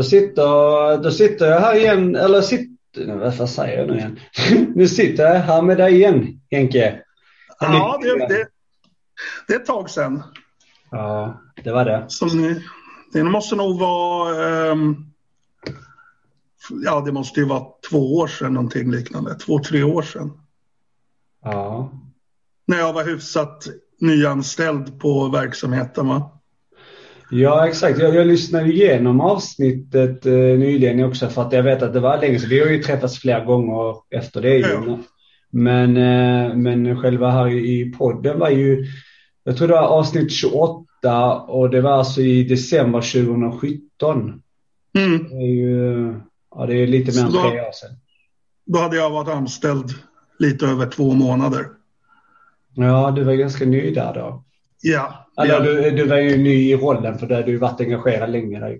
Då sitter, då sitter jag här igen, eller sitter, vad säger jag nu igen? nu sitter jag här med dig igen, Henke. Ja, det, det, det är ett tag sedan. Ja, det var det. Ni, det måste nog vara, um, ja det måste ju vara två år sedan någonting liknande. Två, tre år sedan. Ja. När jag var hyfsat nyanställd på verksamheten va? Ja, exakt. Jag, jag lyssnade igenom avsnittet eh, nyligen också för att jag vet att det var länge så Vi har ju träffats flera gånger efter det. Ja. Men, eh, men själva här i podden var ju, jag tror det var avsnitt 28 och det var alltså i december 2017. Mm. Det är ju, ja det är lite mer än tre år sedan. Då hade jag varit anställd lite över två månader. Ja, du var ganska ny där då. Ja. Eller du, du var ju ny i rollen för det har du varit engagerad länge. Där.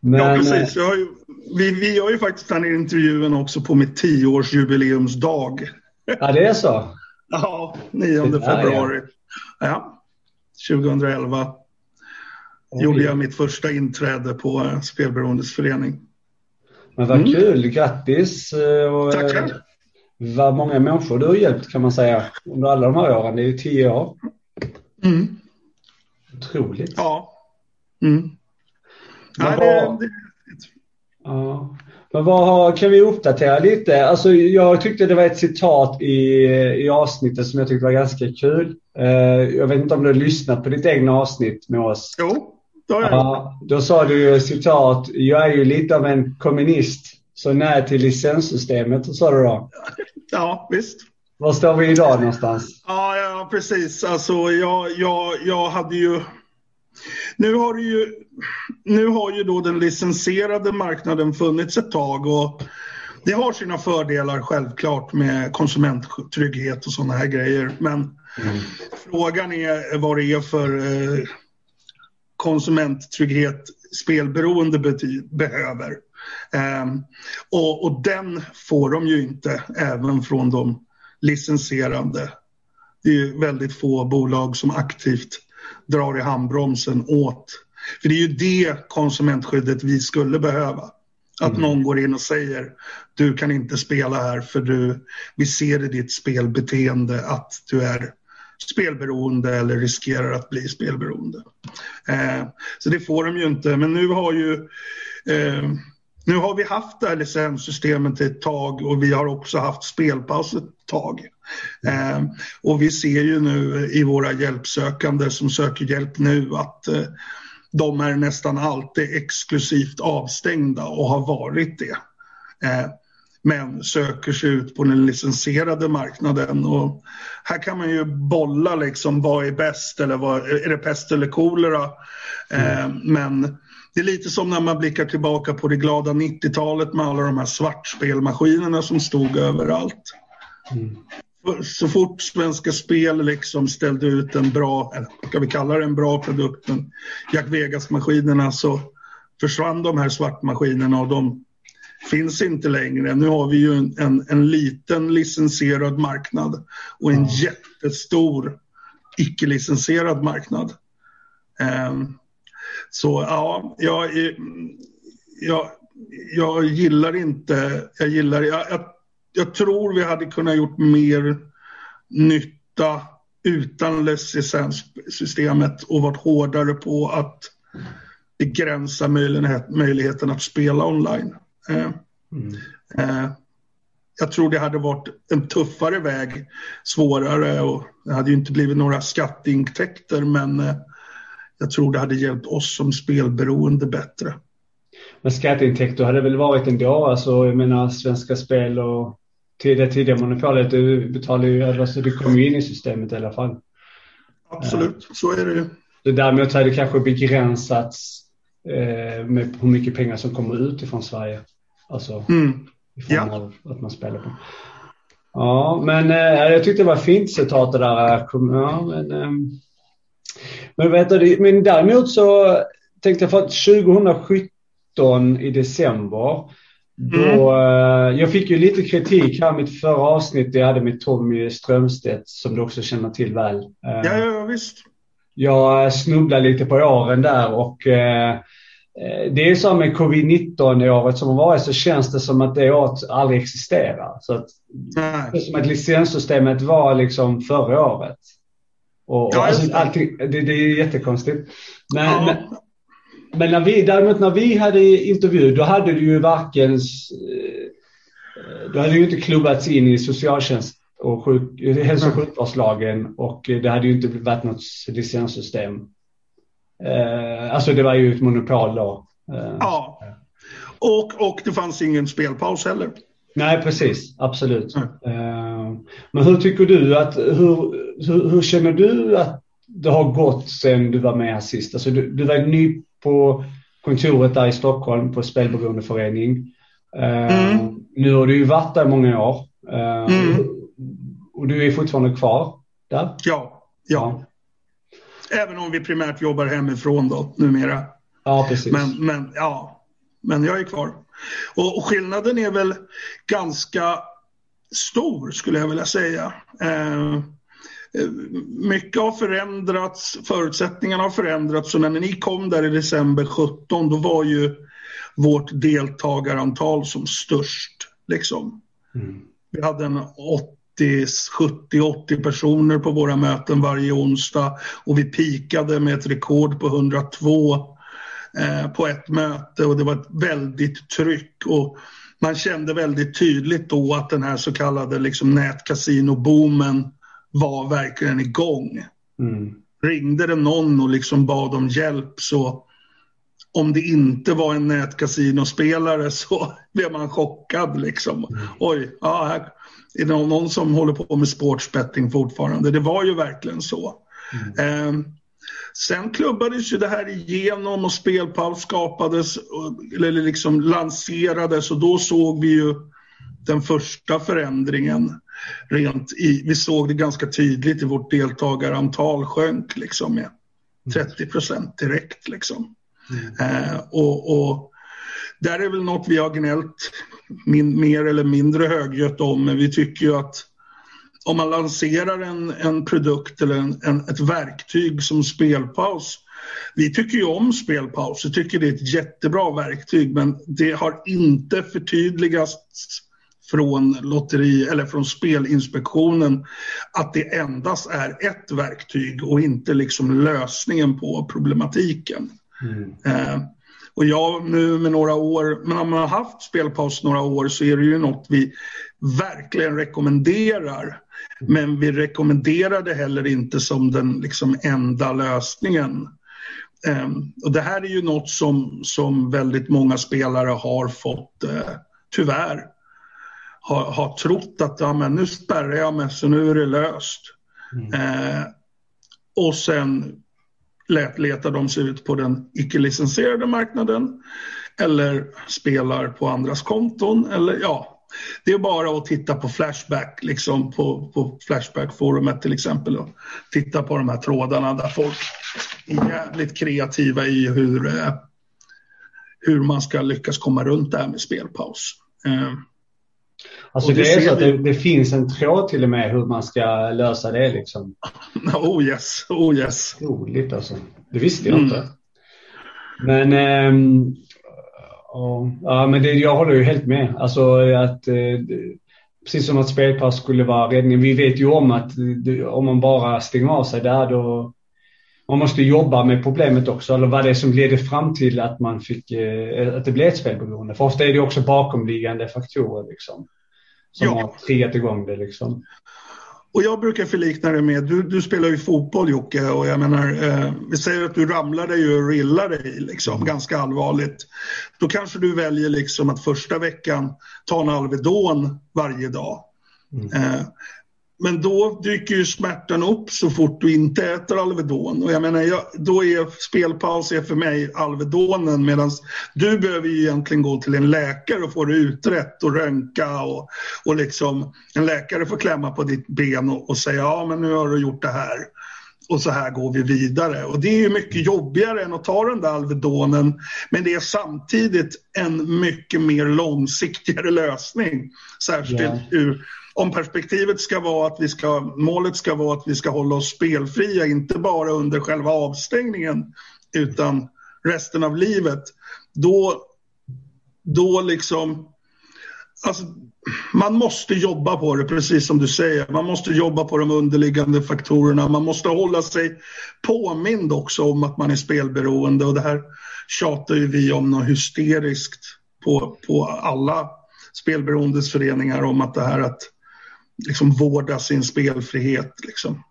Men, ja, precis. Har ju, vi, vi har ju faktiskt den intervjun också på mitt tioårsjubileumsdag. Ja, det är så? ja, 9 februari. Ja. ja, 2011 Oj. gjorde jag mitt första inträde på eh, Spelberoendes förening. Men vad mm. kul, grattis! Eh, och, Tackar! Eh, vad många människor du har hjälpt kan man säga under alla de här åren. Det är ju tio år. Mm. Otroligt. Ja. Mm. Nej, det, det... Ja. Men vad har, kan vi uppdatera lite? Alltså, jag tyckte det var ett citat i, i avsnittet som jag tyckte var ganska kul. Uh, jag vet inte om du har lyssnat på ditt egna avsnitt med oss? Jo, det har jag. Ja, då sa du ju citat, jag är ju lite av en kommunist, så nej till licenssystemet, sa du då? Ja, visst. Var står vi idag någonstans? Ja, ja precis. Alltså, jag, jag, jag hade ju... Nu har, det ju, nu har ju då den licensierade marknaden funnits ett tag och det har sina fördelar självklart med konsumenttrygghet och sådana här grejer. Men mm. frågan är vad det är för eh, konsumenttrygghet spelberoende behöver. Um, och, och, den får de ju inte även från de licensierande. Det är väldigt få bolag som aktivt drar i handbromsen åt. För det är ju det konsumentskyddet vi skulle behöva. Att mm. någon går in och säger du kan inte spela här för du, vi ser i ditt spelbeteende att du är spelberoende eller riskerar att bli spelberoende. Eh, så det får de ju inte, men nu har ju eh, nu har vi haft det här licenssystemet ett tag och vi har också haft spelpaus ett tag. Eh, och vi ser ju nu i våra hjälpsökande som söker hjälp nu att eh, de är nästan alltid exklusivt avstängda och har varit det. Eh, men söker sig ut på den licensierade marknaden. Och här kan man ju bolla liksom vad är bäst eller vad, är det pest eller kolera? Mm. Eh, men det är lite som när man blickar tillbaka på det glada 90-talet med alla de här svartspelmaskinerna som stod överallt. Mm. Så fort Svenska Spel liksom ställde ut en bra, ska vi kalla det en bra produkt, men Jack Vegas-maskinerna så försvann de här svartmaskinerna och de finns inte längre. Nu har vi ju en, en, en liten licensierad marknad och en jättestor icke-licensierad marknad. Um, så ja, jag, jag, jag gillar inte, jag gillar, jag, jag, jag tror vi hade kunnat gjort mer nytta utan licenssystemet och varit hårdare på att begränsa möjlighet, möjligheten att spela online. Eh, mm. eh, jag tror det hade varit en tuffare väg, svårare och det hade ju inte blivit några skatteintäkter men eh, jag tror det hade hjälpt oss som spelberoende bättre. Men skatteintäkter hade väl varit ändå, alltså jag menar Svenska Spel och det tidigare monopolet, du betalar ju, alltså du kommer ju in i systemet i alla fall. Absolut, så är det ju. Däremot hade det kanske begränsats eh, med hur mycket pengar som kommer ut ifrån Sverige. Alltså mm. i form ja. av att man spelar på. Ja, men eh, jag tyckte det var fint citat det där. Ja, men, eh, men, vet du, men däremot så tänkte jag för att 2017 i december då, mm. Jag fick ju lite kritik här mitt förra avsnitt jag hade med Tommy Strömstedt som du också känner till väl. Eh, ja, ja visst. Jag snubblade lite på åren där och eh, det är så med covid-19 året som har varit så känns det som att det året aldrig existerar. Så att, det är som att licenssystemet var liksom förra året. Och, ja, alltså, allting, det, det är jättekonstigt. Men, ja. men, men, när vi, däremot när vi hade intervju, då hade du ju varken, eh, då hade ju inte klubbats in i socialtjänst och sjuk, hälso och sjukvårdslagen och det hade ju inte varit något licenssystem. Eh, alltså det var ju ett monopol då. Eh. Ja, och, och det fanns ingen spelpaus heller. Nej, precis. Absolut. Mm. Men hur tycker du att, hur, hur, hur, känner du att det har gått sen du var med här sist? Alltså du, du var ny på kontoret där i Stockholm på Spelberoendeförening. Eh, mm. Nu har du ju varit där många år. Eh, mm. Och du är fortfarande kvar där? Ja, ja. ja. Även om vi primärt jobbar hemifrån då numera. Ja, precis. Men, men, ja, men jag är kvar. Och, och skillnaden är väl ganska stor skulle jag vilja säga. Eh, mycket har förändrats, förutsättningarna har förändrats. Så när ni kom där i december 17 då var ju vårt deltagarantal som störst. Liksom. Mm. Vi hade en 70-80 personer på våra möten varje onsdag och vi pikade med ett rekord på 102 eh, på ett möte och det var ett väldigt tryck. Och man kände väldigt tydligt då att den här så kallade liksom nätkasino-boomen var verkligen igång. Mm. Ringde det någon och liksom bad om hjälp så om det inte var en nätkasinospelare så blev man chockad liksom. Mm. Oj, ja, här, är det någon som håller på med sportsbetting fortfarande? Det var ju verkligen så. Mm. Eh, sen klubbades ju det här igenom och spelpaus skapades, eller liksom lanserades och då såg vi ju den första förändringen. Rent i, vi såg det ganska tydligt i vårt deltagarantal sjönk liksom med 30 procent direkt. Liksom. Mm. Eh, och, och, där är väl något vi har gnällt min, mer eller mindre högljutt om, men vi tycker ju att om man lanserar en, en produkt eller en, en, ett verktyg som spelpaus vi tycker ju om spelpaus, vi tycker det är ett jättebra verktyg men det har inte förtydligats från lotteri eller från Spelinspektionen att det endast är ett verktyg och inte liksom lösningen på problematiken. Mm. Eh, och jag nu med några år, men om man har haft spelpaus några år så är det ju något vi verkligen rekommenderar. Men vi rekommenderar det heller inte som den liksom enda lösningen. Um, och det här är ju något som, som väldigt många spelare har fått, uh, tyvärr, har, har trott att ja, men nu spärrar jag mig så nu är det löst. Mm. Uh, och sen letar de sig ut på den icke-licensierade marknaden eller spelar på andras konton. Eller, ja, det är bara att titta på Flashback, liksom på, på Flashback-forumet till exempel och titta på de här trådarna där folk är jävligt kreativa i hur, eh, hur man ska lyckas komma runt det här med spelpaus. Eh, Alltså det, det är så att det, det, finns en tråd till och med hur man ska lösa det liksom. Oh yes, oh yes. Roligt alltså. Det visste jag mm. inte. Men, ähm, ja, men det, jag håller ju helt med. Alltså att, äh, precis som att spelpass skulle vara räddningen. Vi vet ju om att om man bara stänger av sig där då man måste jobba med problemet också, eller vad det är som leder fram till att man fick, äh, att det blev ett spelberoende. För ofta är det också bakomliggande faktorer liksom som ja. har triggat igång det liksom. Och jag brukar förlikna det med, du, du spelar ju fotboll Jocke och jag menar, eh, vi säger att du ramlar dig och rillar dig liksom, ganska allvarligt. Då kanske du väljer liksom att första veckan ta en Alvedon varje dag. Mm. Eh, men då dyker ju smärtan upp så fort du inte äter Alvedon. Och jag menar, jag, då är spelpaus är för mig Alvedonen medan du behöver ju egentligen gå till en läkare och få det utrett och röntga och, och liksom en läkare får klämma på ditt ben och, och säga ja men nu har du gjort det här och så här går vi vidare. Och det är ju mycket jobbigare än att ta den där Alvedonen men det är samtidigt en mycket mer långsiktigare lösning. Särskilt yeah. ur om perspektivet ska vara att vi ska, målet ska vara att vi ska hålla oss spelfria, inte bara under själva avstängningen, utan resten av livet, då, då liksom, alltså, man måste jobba på det, precis som du säger. Man måste jobba på de underliggande faktorerna. Man måste hålla sig påmind också om att man är spelberoende och det här tjatar ju vi om något hysteriskt på, på alla spelberoendesföreningar om att det här att liksom vårda sin spelfrihet. Liksom.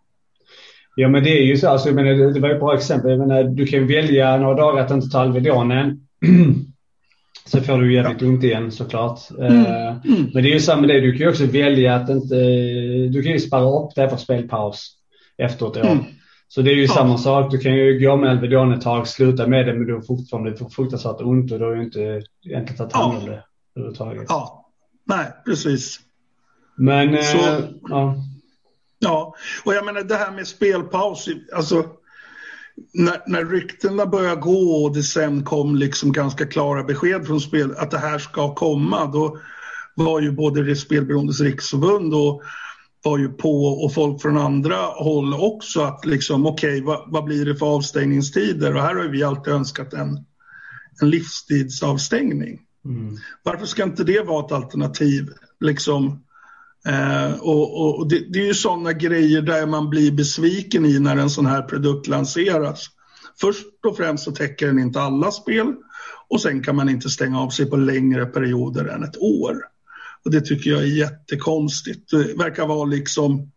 Ja men det är ju så, alltså, menar, det, var ett bra exempel. Jag menar, du kan välja några dagar att inte ta Alvedonen. Sen får du jävligt ja. ont igen såklart. Mm. Uh, mm. Men det är ju samma det, du kan ju också välja att inte, du kan ju spara upp det för spelpaus efter ett år. Mm. Så det är ju ja. samma sak, du kan ju gå med Alvedon ett tag, sluta med det men du har fortfarande fruktansvärt ont och du har ju inte egentligen tagit hand om det överhuvudtaget. Ja, nej precis. Men, Så, uh, ja. Ja, och jag menar det här med spelpaus, alltså när, när ryktena började gå och det sen kom liksom ganska klara besked från spel att det här ska komma, då var ju både Spelberoendes riksförbund och var ju på och folk från andra håll också att liksom okej, okay, vad, vad, blir det för avstängningstider? Och här har vi alltid önskat en, en livstidsavstängning. Mm. Varför ska inte det vara ett alternativ? Liksom, Eh, och, och det, det, är ju sådana grejer där man blir besviken i när en sån här produkt lanseras. Först och främst så täcker den inte alla spel och sen kan man inte stänga av sig på längre perioder än ett år. Och det tycker jag är jättekonstigt. Det verkar vara liksom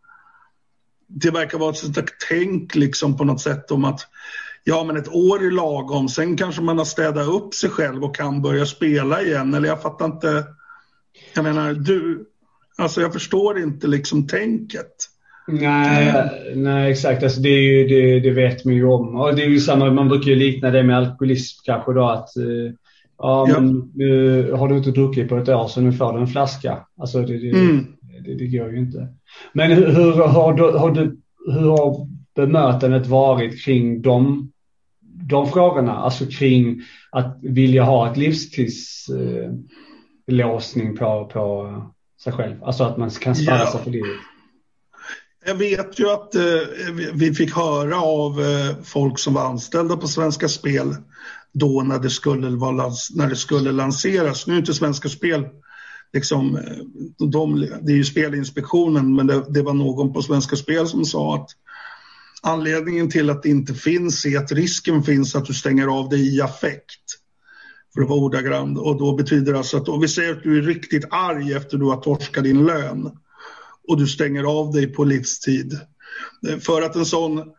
det verkar vara ett sånt tänk liksom på något sätt om att ja men ett år är lagom, sen kanske man har städat upp sig själv och kan börja spela igen. Eller jag fattar inte. Jag menar, du, Alltså jag förstår inte liksom tänket. Nej, nej exakt. Alltså det, är ju, det, det, vet man ju om. Och det är ju samma, man brukar ju likna det med alkoholism kanske då att eh, ja, ja. Men, nu har du inte druckit på ett år så nu får du en flaska. Alltså det, det, mm. det, det går ju inte. Men hur, hur, har, du, har, du, hur har bemötandet varit kring de, de frågorna? Alltså kring att vilja ha ett livstidslåsning eh, på, på sig själv. Alltså att man kan spara ja. sig för livet. Jag vet ju att eh, vi fick höra av eh, folk som var anställda på Svenska Spel då när det skulle, vara, när det skulle lanseras. Nu är inte Svenska Spel, liksom, eh, de, det är ju Spelinspektionen, men det, det, var någon på Svenska Spel som sa att anledningen till att det inte finns är att risken finns att du stänger av det i affekt för att vara ordagrann. Och då betyder det alltså att om vi säger att du är riktigt arg efter att du har torskat din lön och du stänger av dig på livstid. För att en sån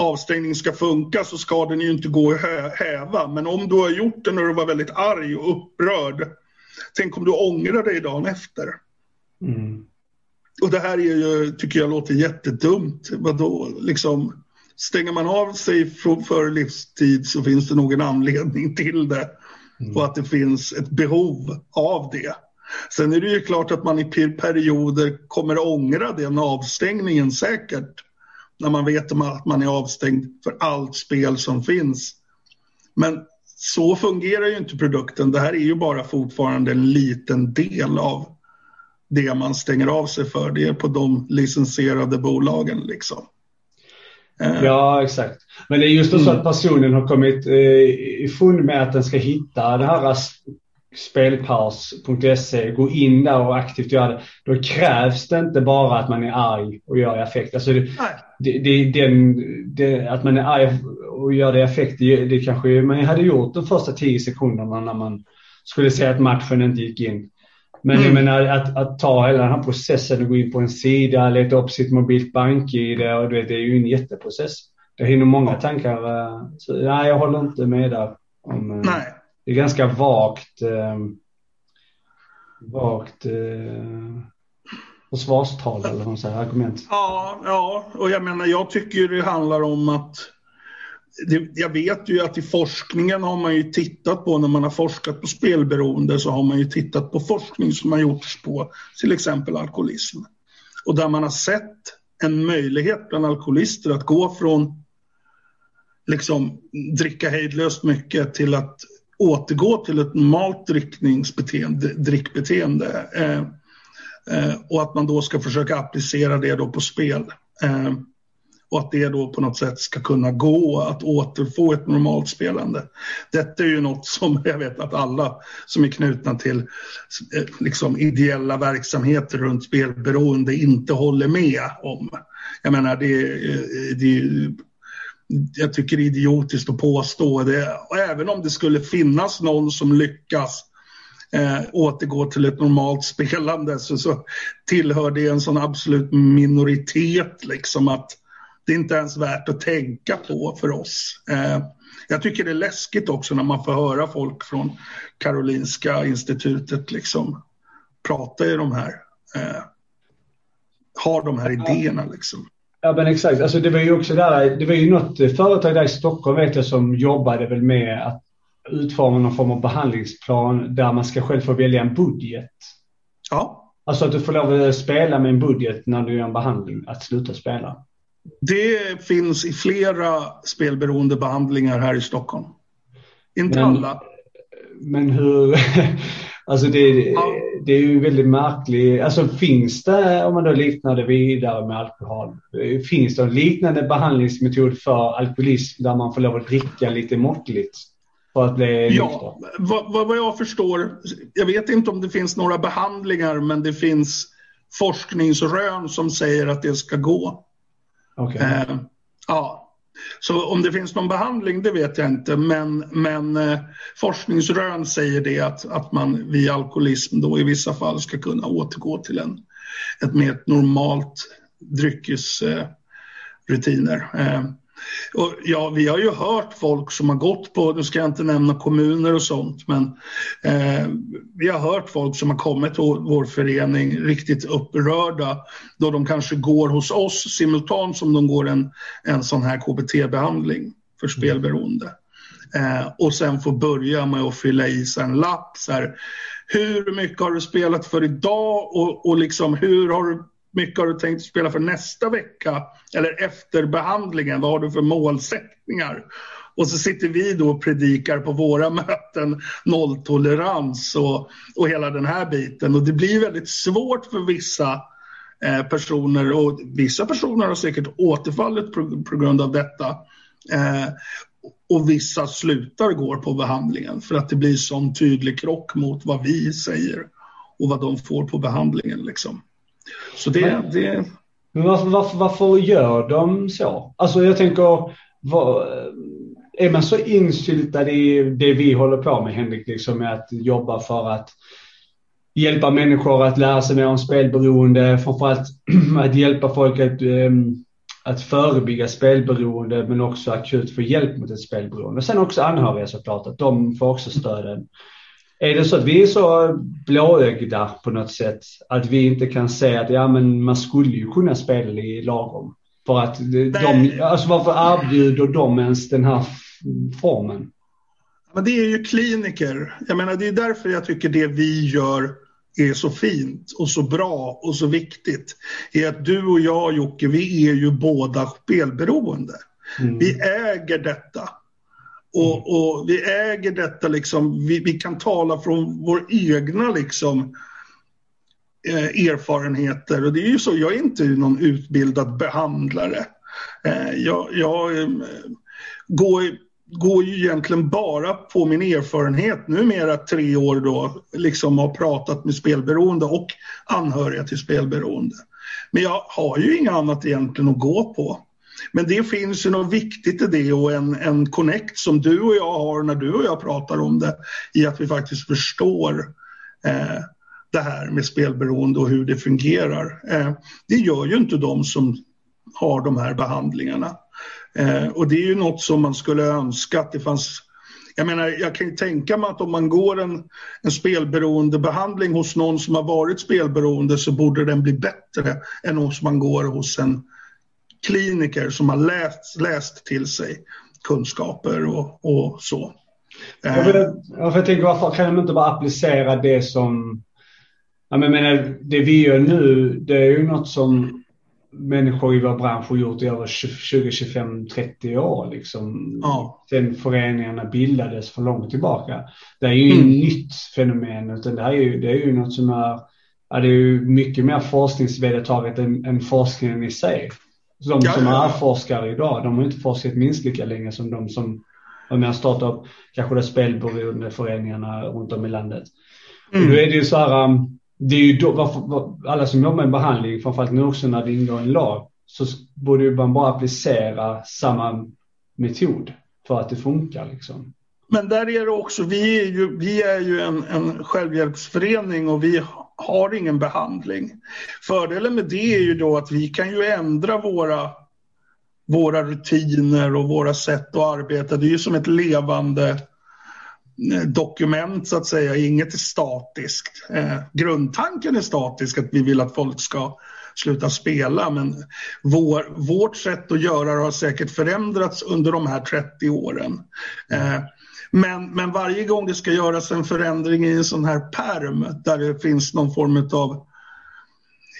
avstängning ska funka så ska den ju inte gå att häva. Men om du har gjort det när du var väldigt arg och upprörd, tänk om du ångrar dig dagen efter. Mm. Och det här är ju, tycker jag låter jättedumt. Vadå, liksom, stänger man av sig för livstid så finns det nog en anledning till det. Mm. Och att det finns ett behov av det. Sen är det ju klart att man i perioder kommer ångra den avstängningen säkert. När man vet att man är avstängd för allt spel som finns. Men så fungerar ju inte produkten. Det här är ju bara fortfarande en liten del av det man stänger av sig för. Det är på de licensierade bolagen liksom. Eh. Ja, exakt. Men det är just så mm. att personen har kommit eh, i fund med att den ska hitta det här spelpaus.se, gå in där och aktivt göra det. Då krävs det inte bara att man är arg och gör effekt. Alltså det, det, det, den, det, att man är arg och gör det effekt, det, det kanske man hade gjort de första tio sekunderna när man skulle säga att matchen inte gick in. Men mm. jag menar att, att ta hela den här processen och gå in på en sida, leta upp sitt mobilt bank-id och du vet, det är ju en jätteprocess. Det hinner många tankar. Eh, så, nej, jag håller inte med där. Om, eh, nej. Det är ganska vagt, eh, vagt eh, försvarstal eller vad man säger, argument. Ja, ja, och jag menar jag tycker det handlar om att det, jag vet ju att i forskningen har man ju tittat på, när man har forskat på spelberoende, så har man ju tittat på forskning som har gjorts på till exempel alkoholism. Och där man har sett en möjlighet bland alkoholister att gå från liksom dricka hejdlöst mycket till att återgå till ett normalt drickningsbeteende, drickbeteende. Eh, eh, och att man då ska försöka applicera det då på spel. Eh, och att det då på något sätt ska kunna gå att återfå ett normalt spelande. Detta är ju något som jag vet att alla som är knutna till eh, liksom, ideella verksamheter runt spelberoende inte håller med om. Jag menar, det, eh, det jag tycker det är idiotiskt att påstå det. Och även om det skulle finnas någon som lyckas eh, återgå till ett normalt spelande så, så tillhör det en sån absolut minoritet liksom att det är inte ens värt att tänka på för oss. Eh, jag tycker det är läskigt också när man får höra folk från Karolinska institutet liksom prata i de här, eh, har de här idéerna liksom. Ja men exakt, alltså det var ju också där, det var ju något företag där i Stockholm vet jag som jobbade väl med att utforma någon form av behandlingsplan där man ska själv få välja en budget. Ja. Alltså att du får lov att spela med en budget när du gör en behandling, att sluta spela. Det finns i flera spelberoende behandlingar här i Stockholm. Inte men, alla. Men hur, alltså det, ja. det är ju väldigt märkligt. Alltså finns det, om man då liknar det vidare med alkohol, finns det en liknande behandlingsmetod för alkoholism där man får lov att dricka lite måttligt? För att bli ja, vad, vad jag förstår, jag vet inte om det finns några behandlingar men det finns forskningsrön som säger att det ska gå. Okay. Eh, ja. Så om det finns någon behandling, det vet jag inte, men, men eh, forskningsrön säger det att, att man vid alkoholism då i vissa fall ska kunna återgå till en, ett mer normalt dryckesrutiner. Eh, och ja, vi har ju hört folk som har gått på, nu ska jag inte nämna kommuner och sånt, men eh, vi har hört folk som har kommit till vår förening riktigt upprörda då de kanske går hos oss simultant som de går en, en sån här KBT-behandling för mm. spelberoende. Eh, och sen får börja med att fylla i sig en lapp. Så här, hur mycket har du spelat för idag och, och liksom, hur har du mycket har du tänkt spela för nästa vecka? Eller efter behandlingen, vad har du för målsättningar? Och så sitter vi då och predikar på våra möten nolltolerans och, och hela den här biten. Och det blir väldigt svårt för vissa eh, personer och vissa personer har säkert återfallit på, på grund av detta. Eh, och vissa slutar gå på behandlingen för att det blir sån tydlig krock mot vad vi säger och vad de får på behandlingen. Liksom. Så det... Men, det... men varför, varför, varför, gör de så? Alltså jag tänker, vad, är man så insyltad i det vi håller på med Henrik, liksom med att jobba för att hjälpa människor att lära sig mer om spelberoende, framförallt att hjälpa folk att, um, att förebygga spelberoende men också akut få hjälp mot ett spelberoende. Sen också anhöriga såklart, att de får också stöden. Är det så att vi är så blåögda på något sätt att vi inte kan se att ja, men man skulle ju kunna spela i lagom? För att de, alltså varför erbjuder de ens den här formen? Men det är ju kliniker. Jag menar, det är därför jag tycker det vi gör är så fint och så bra och så viktigt. Är att du och jag Jocke, vi är ju båda spelberoende. Mm. Vi äger detta. Och, mm. och, vi äger detta liksom, vi, vi, kan tala från vår egna liksom eh, erfarenheter och det är ju så, jag är inte någon utbildad behandlare. Eh, jag, jag eh, går, går ju egentligen bara på min erfarenhet, numera tre år då, liksom har pratat med spelberoende och anhöriga till spelberoende. Men jag har ju inget annat egentligen att gå på. Men det finns ju något viktigt i det och en, en connect som du och jag har när du och jag pratar om det i att vi faktiskt förstår eh, det här med spelberoende och hur det fungerar. Eh, det gör ju inte de som har de här behandlingarna. Eh, och det är ju något som man skulle önska att det fanns jag menar, jag kan ju tänka mig att om man går en, en spelberoendebehandling hos någon som har varit spelberoende så borde den bli bättre än om man går hos en kliniker som har läst, läst till sig kunskaper och, och så. Jag, vill, jag tänker varför kan de inte bara applicera det som, jag menar det vi gör nu, det är ju något som människor i vår bransch har gjort i över 20, 25, 30 år liksom. Ja. Sen föreningarna bildades för långt tillbaka. Det är ju mm. inget nytt fenomen utan det, är ju, det är ju något som är, ja, det är ju mycket mer forskningsvedertaget än, än forskningen i sig. De ja, som är forskare idag, de har inte forskat minst lika länge som de som var med och startade upp kanske det spelberoende föreningarna runt om i landet. Mm. Och då är det ju så här, um, det är ju då, varför, alla som jobbar med behandling, framförallt nu också när det ingår en lag, så borde ju man bara applicera samma metod för att det funkar liksom. Men där är det också, vi är ju, vi är ju en, en självhjälpsförening och vi har ingen behandling. Fördelen med det är ju då att vi kan ju ändra våra, våra rutiner och våra sätt att arbeta. Det är ju som ett levande eh, dokument så att säga, inget är statiskt. Eh, grundtanken är statisk, att vi vill att folk ska sluta spela, men vår, vårt sätt att göra det har säkert förändrats under de här 30 åren. Eh, men, men varje gång det ska göras en förändring i en sån här perm där det finns någon form av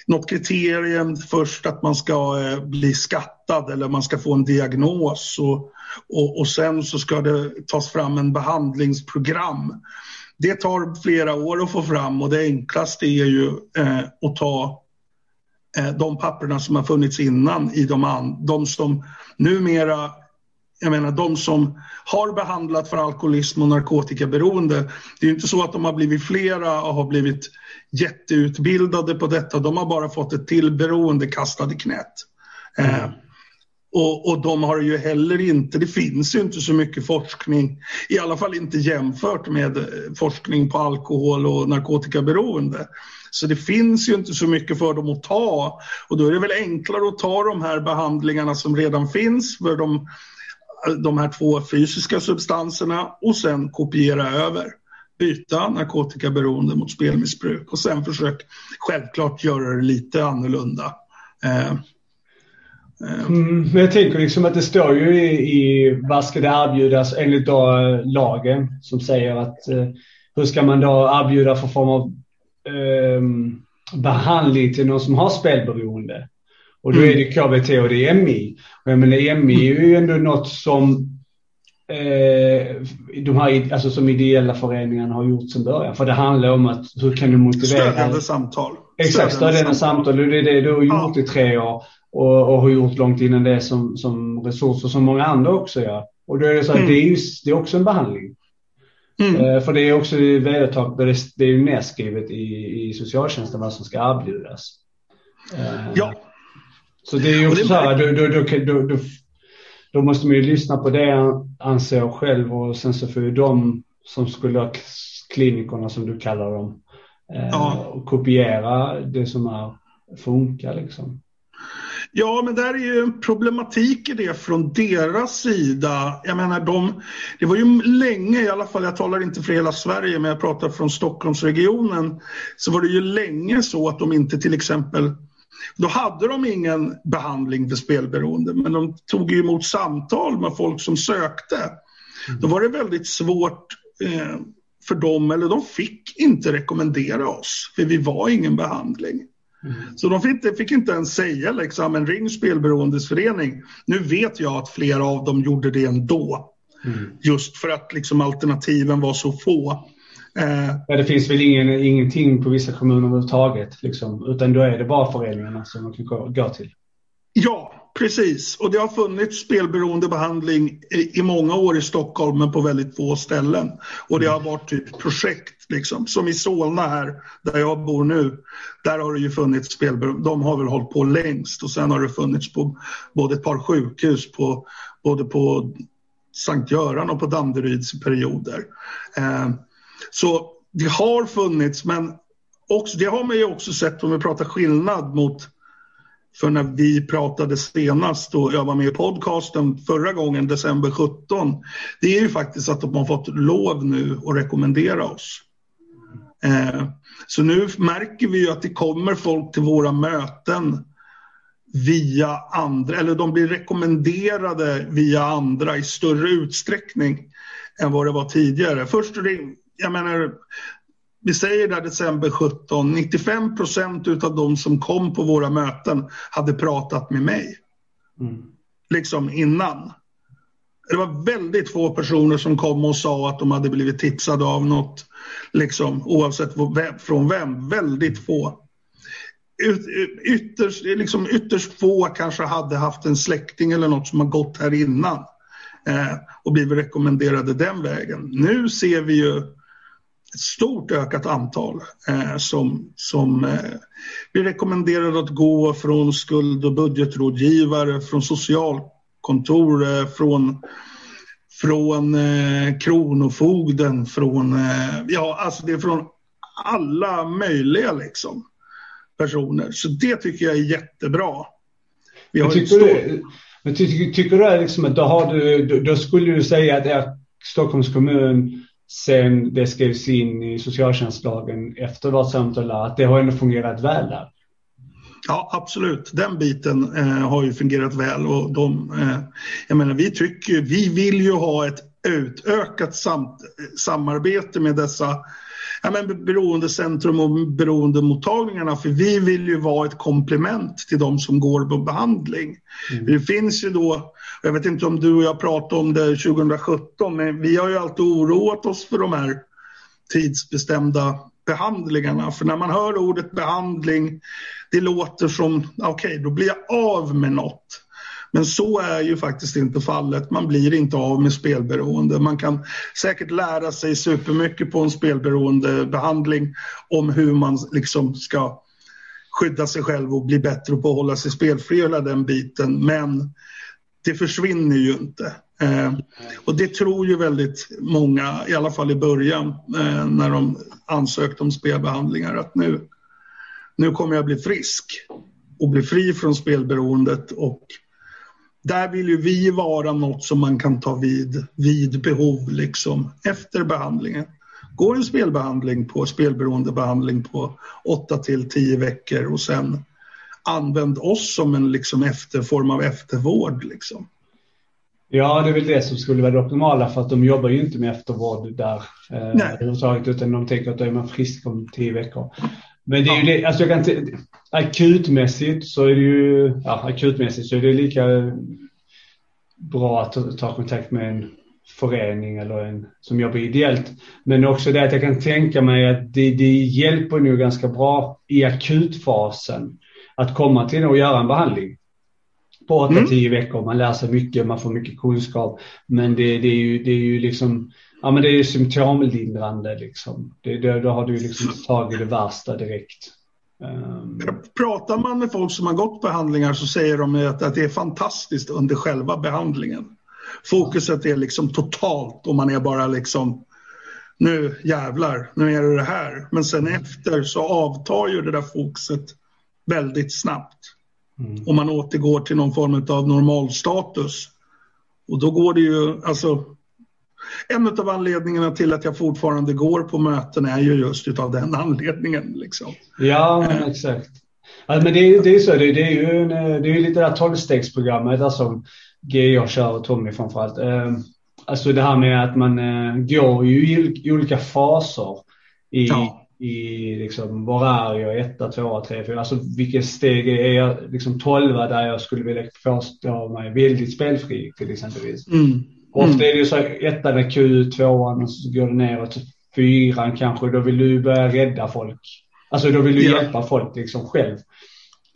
något kriterium först att man ska eh, bli skattad eller man ska få en diagnos och, och, och sen så ska det tas fram en behandlingsprogram. Det tar flera år att få fram och det enklaste är ju eh, att ta eh, de papperna som har funnits innan i de, de som numera jag menar de som har behandlat för alkoholism och narkotikaberoende. Det är inte så att de har blivit flera och har blivit jätteutbildade på detta. De har bara fått ett till beroende kastat i knät. Mm. Eh, och, och, de har ju heller inte, det finns ju inte så mycket forskning, i alla fall inte jämfört med eh, forskning på alkohol och narkotikaberoende. Så det finns ju inte så mycket för dem att ta och då är det väl enklare att ta de här behandlingarna som redan finns för de de här två fysiska substanserna och sen kopiera över. Byta narkotikaberoende mot spelmissbruk och sen försök självklart göra det lite annorlunda. Eh. eh. Mm, men jag tänker liksom att det står ju i, i vad ska det erbjudas enligt då eh, lagen som säger att eh, hur ska man då erbjuda för form av eh, behandling till någon som har spelberoende? Och då är det KBT och det är MI. Och jag menar MI är ju ändå något som eh, de här, alltså som ideella föreningarna har gjort sedan början. För det handlar om att hur kan du motivera... Stödjande samtal. Exakt, stödjande, samtal. Och det är det du har gjort ja. i tre år. Och, och har gjort långt innan det som, som resurser som många andra också gör. Och då är det så att mm. det, är ju, det är också en behandling. Mm. Eh, för det är också vedertaget, det är ju nedskrivet i, i socialtjänsten vad som ska erbjudas. Eh, ja. Så det är ju också så här, då, då, då, då, då måste man ju lyssna på det anser jag själv och sen så får ju de som skulle ha klinikerna som du kallar dem eh, ja. kopiera det som är funkar liksom. Ja, men där är ju en problematik i det från deras sida. Jag menar, de, det var ju länge, i alla fall, jag talar inte för hela Sverige, men jag pratar från Stockholmsregionen, så var det ju länge så att de inte till exempel då hade de ingen behandling för spelberoende, men de tog emot samtal med folk som sökte. Mm. Då var det väldigt svårt eh, för dem, eller de fick inte rekommendera oss, för vi var ingen behandling. Mm. Så de fick, fick, inte ens säga liksom, en ring spelberoendesförening. Nu vet jag att flera av dem gjorde det ändå. Mm. Just för att liksom, alternativen var så få. Eh, ja, det finns väl ingen, ingenting på vissa kommuner överhuvudtaget, liksom, utan då är det bara föreningarna som man kan gå till. Ja, precis. Och det har funnits spelberoendebehandling i, i många år i Stockholm, men på väldigt få ställen. Och det har varit typ projekt, liksom. som i Solna här, där jag bor nu. Där har det ju funnits spelberoende. De har väl hållit på längst och sen har det funnits på både ett par sjukhus, på, både på Sankt Göran och på Danderyds perioder. Eh, så det har funnits, men också, det har man ju också sett om vi pratar skillnad mot för när vi pratade senast och jag var med i podcasten förra gången, december 17, det är ju faktiskt att de har fått lov nu att rekommendera oss. Eh, så nu märker vi ju att det kommer folk till våra möten via andra, eller de blir rekommenderade via andra i större utsträckning än vad det var tidigare. Först jag menar, vi säger där december 17, 95 procent av de som kom på våra möten hade pratat med mig. Mm. Liksom innan. Det var väldigt få personer som kom och sa att de hade blivit tipsade av något, liksom, oavsett från vem. Väldigt få. ytterst, liksom ytterst få kanske hade haft en släkting eller något som har gått här innan eh, och blivit rekommenderade den vägen. Nu ser vi ju ett stort ökat antal eh, som, som eh, blir rekommenderade att gå från skuld och budgetrådgivare, från socialkontor, eh, från, från eh, Kronofogden, från, eh, ja alltså det är från alla möjliga liksom personer. Så det tycker jag är jättebra. Vi har tycker, stor... du, men ty, tycker du liksom att då, har du, då, då skulle du säga att Stockholms kommun sen det skrevs in i socialtjänstlagen efter vårt samtal att det har ändå fungerat väl där? Ja, absolut. Den biten eh, har ju fungerat väl och de, eh, jag menar, vi tycker, vi vill ju ha ett utökat sam samarbete med dessa ja, men beroendecentrum och beroendemottagningarna för vi vill ju vara ett komplement till de som går på behandling. Mm. Det finns ju då, jag vet inte om du och jag pratade om det 2017, men vi har ju alltid oroat oss för de här tidsbestämda behandlingarna. För när man hör ordet behandling, det låter som, okej, okay, då blir jag av med något. Men så är ju faktiskt inte fallet. Man blir inte av med spelberoende. Man kan säkert lära sig supermycket på en spelberoendebehandling om hur man liksom ska skydda sig själv och bli bättre på att hålla sig spelfri hela den biten. Men det försvinner ju inte. Eh, och det tror ju väldigt många, i alla fall i början, eh, när de ansökte om spelbehandlingar, att nu, nu kommer jag bli frisk och bli fri från spelberoendet och där vill ju vi vara något som man kan ta vid, vid behov liksom efter behandlingen. Går en spelbehandling på spelberoendebehandling på 8 till 10 veckor och sen använd oss som en liksom efter, form av eftervård. Liksom. Ja, det är väl det som skulle vara det optimala för att de jobbar ju inte med eftervård där eh, överhuvudtaget utan de tänker att då är man frisk om tio veckor. Men det är ju det, alltså jag kan akutmässigt så är det ju, ja akutmässigt så är det lika bra att ta kontakt med en förening eller en som jobbar ideellt. Men också det att jag kan tänka mig att det, det hjälper nog ganska bra i akutfasen att komma till och göra en behandling. På 8-10 mm. veckor, man lär sig mycket, man får mycket kunskap. Men det, det, är, ju, det är ju liksom ja men det är ju symptomlindrande liksom. Det, det, då har du liksom tagit det värsta direkt. Um... Pratar man med folk som har gått behandlingar så säger de att, att det är fantastiskt under själva behandlingen. Fokuset är liksom totalt och man är bara liksom nu jävlar, nu är det det här. Men sen efter så avtar ju det där fokuset väldigt snabbt. Mm. Och man återgår till någon form av normalstatus. Och då går det ju, alltså en av anledningarna till att jag fortfarande går på möten är ju just av den anledningen. Liksom. Ja, men exakt. Alltså, men det, är, det är så, det, det är ju en, det är lite det här tolvstegsprogrammet som GA kör och Tommy framförallt. Ehm, alltså det här med att man eh, går ju i olika faser i, ja. i liksom, var är jag, etta, tvåa, tre, fyra, alltså vilket steg är jag, liksom tolva där jag skulle vilja påstå mig väldigt spelfri till exempelvis. Mm. Ofta mm. är det ju så ettan är Q, tvåan och så går det neråt till fyran kanske. Då vill du börja rädda folk. Alltså då vill du ja. hjälpa folk liksom själv.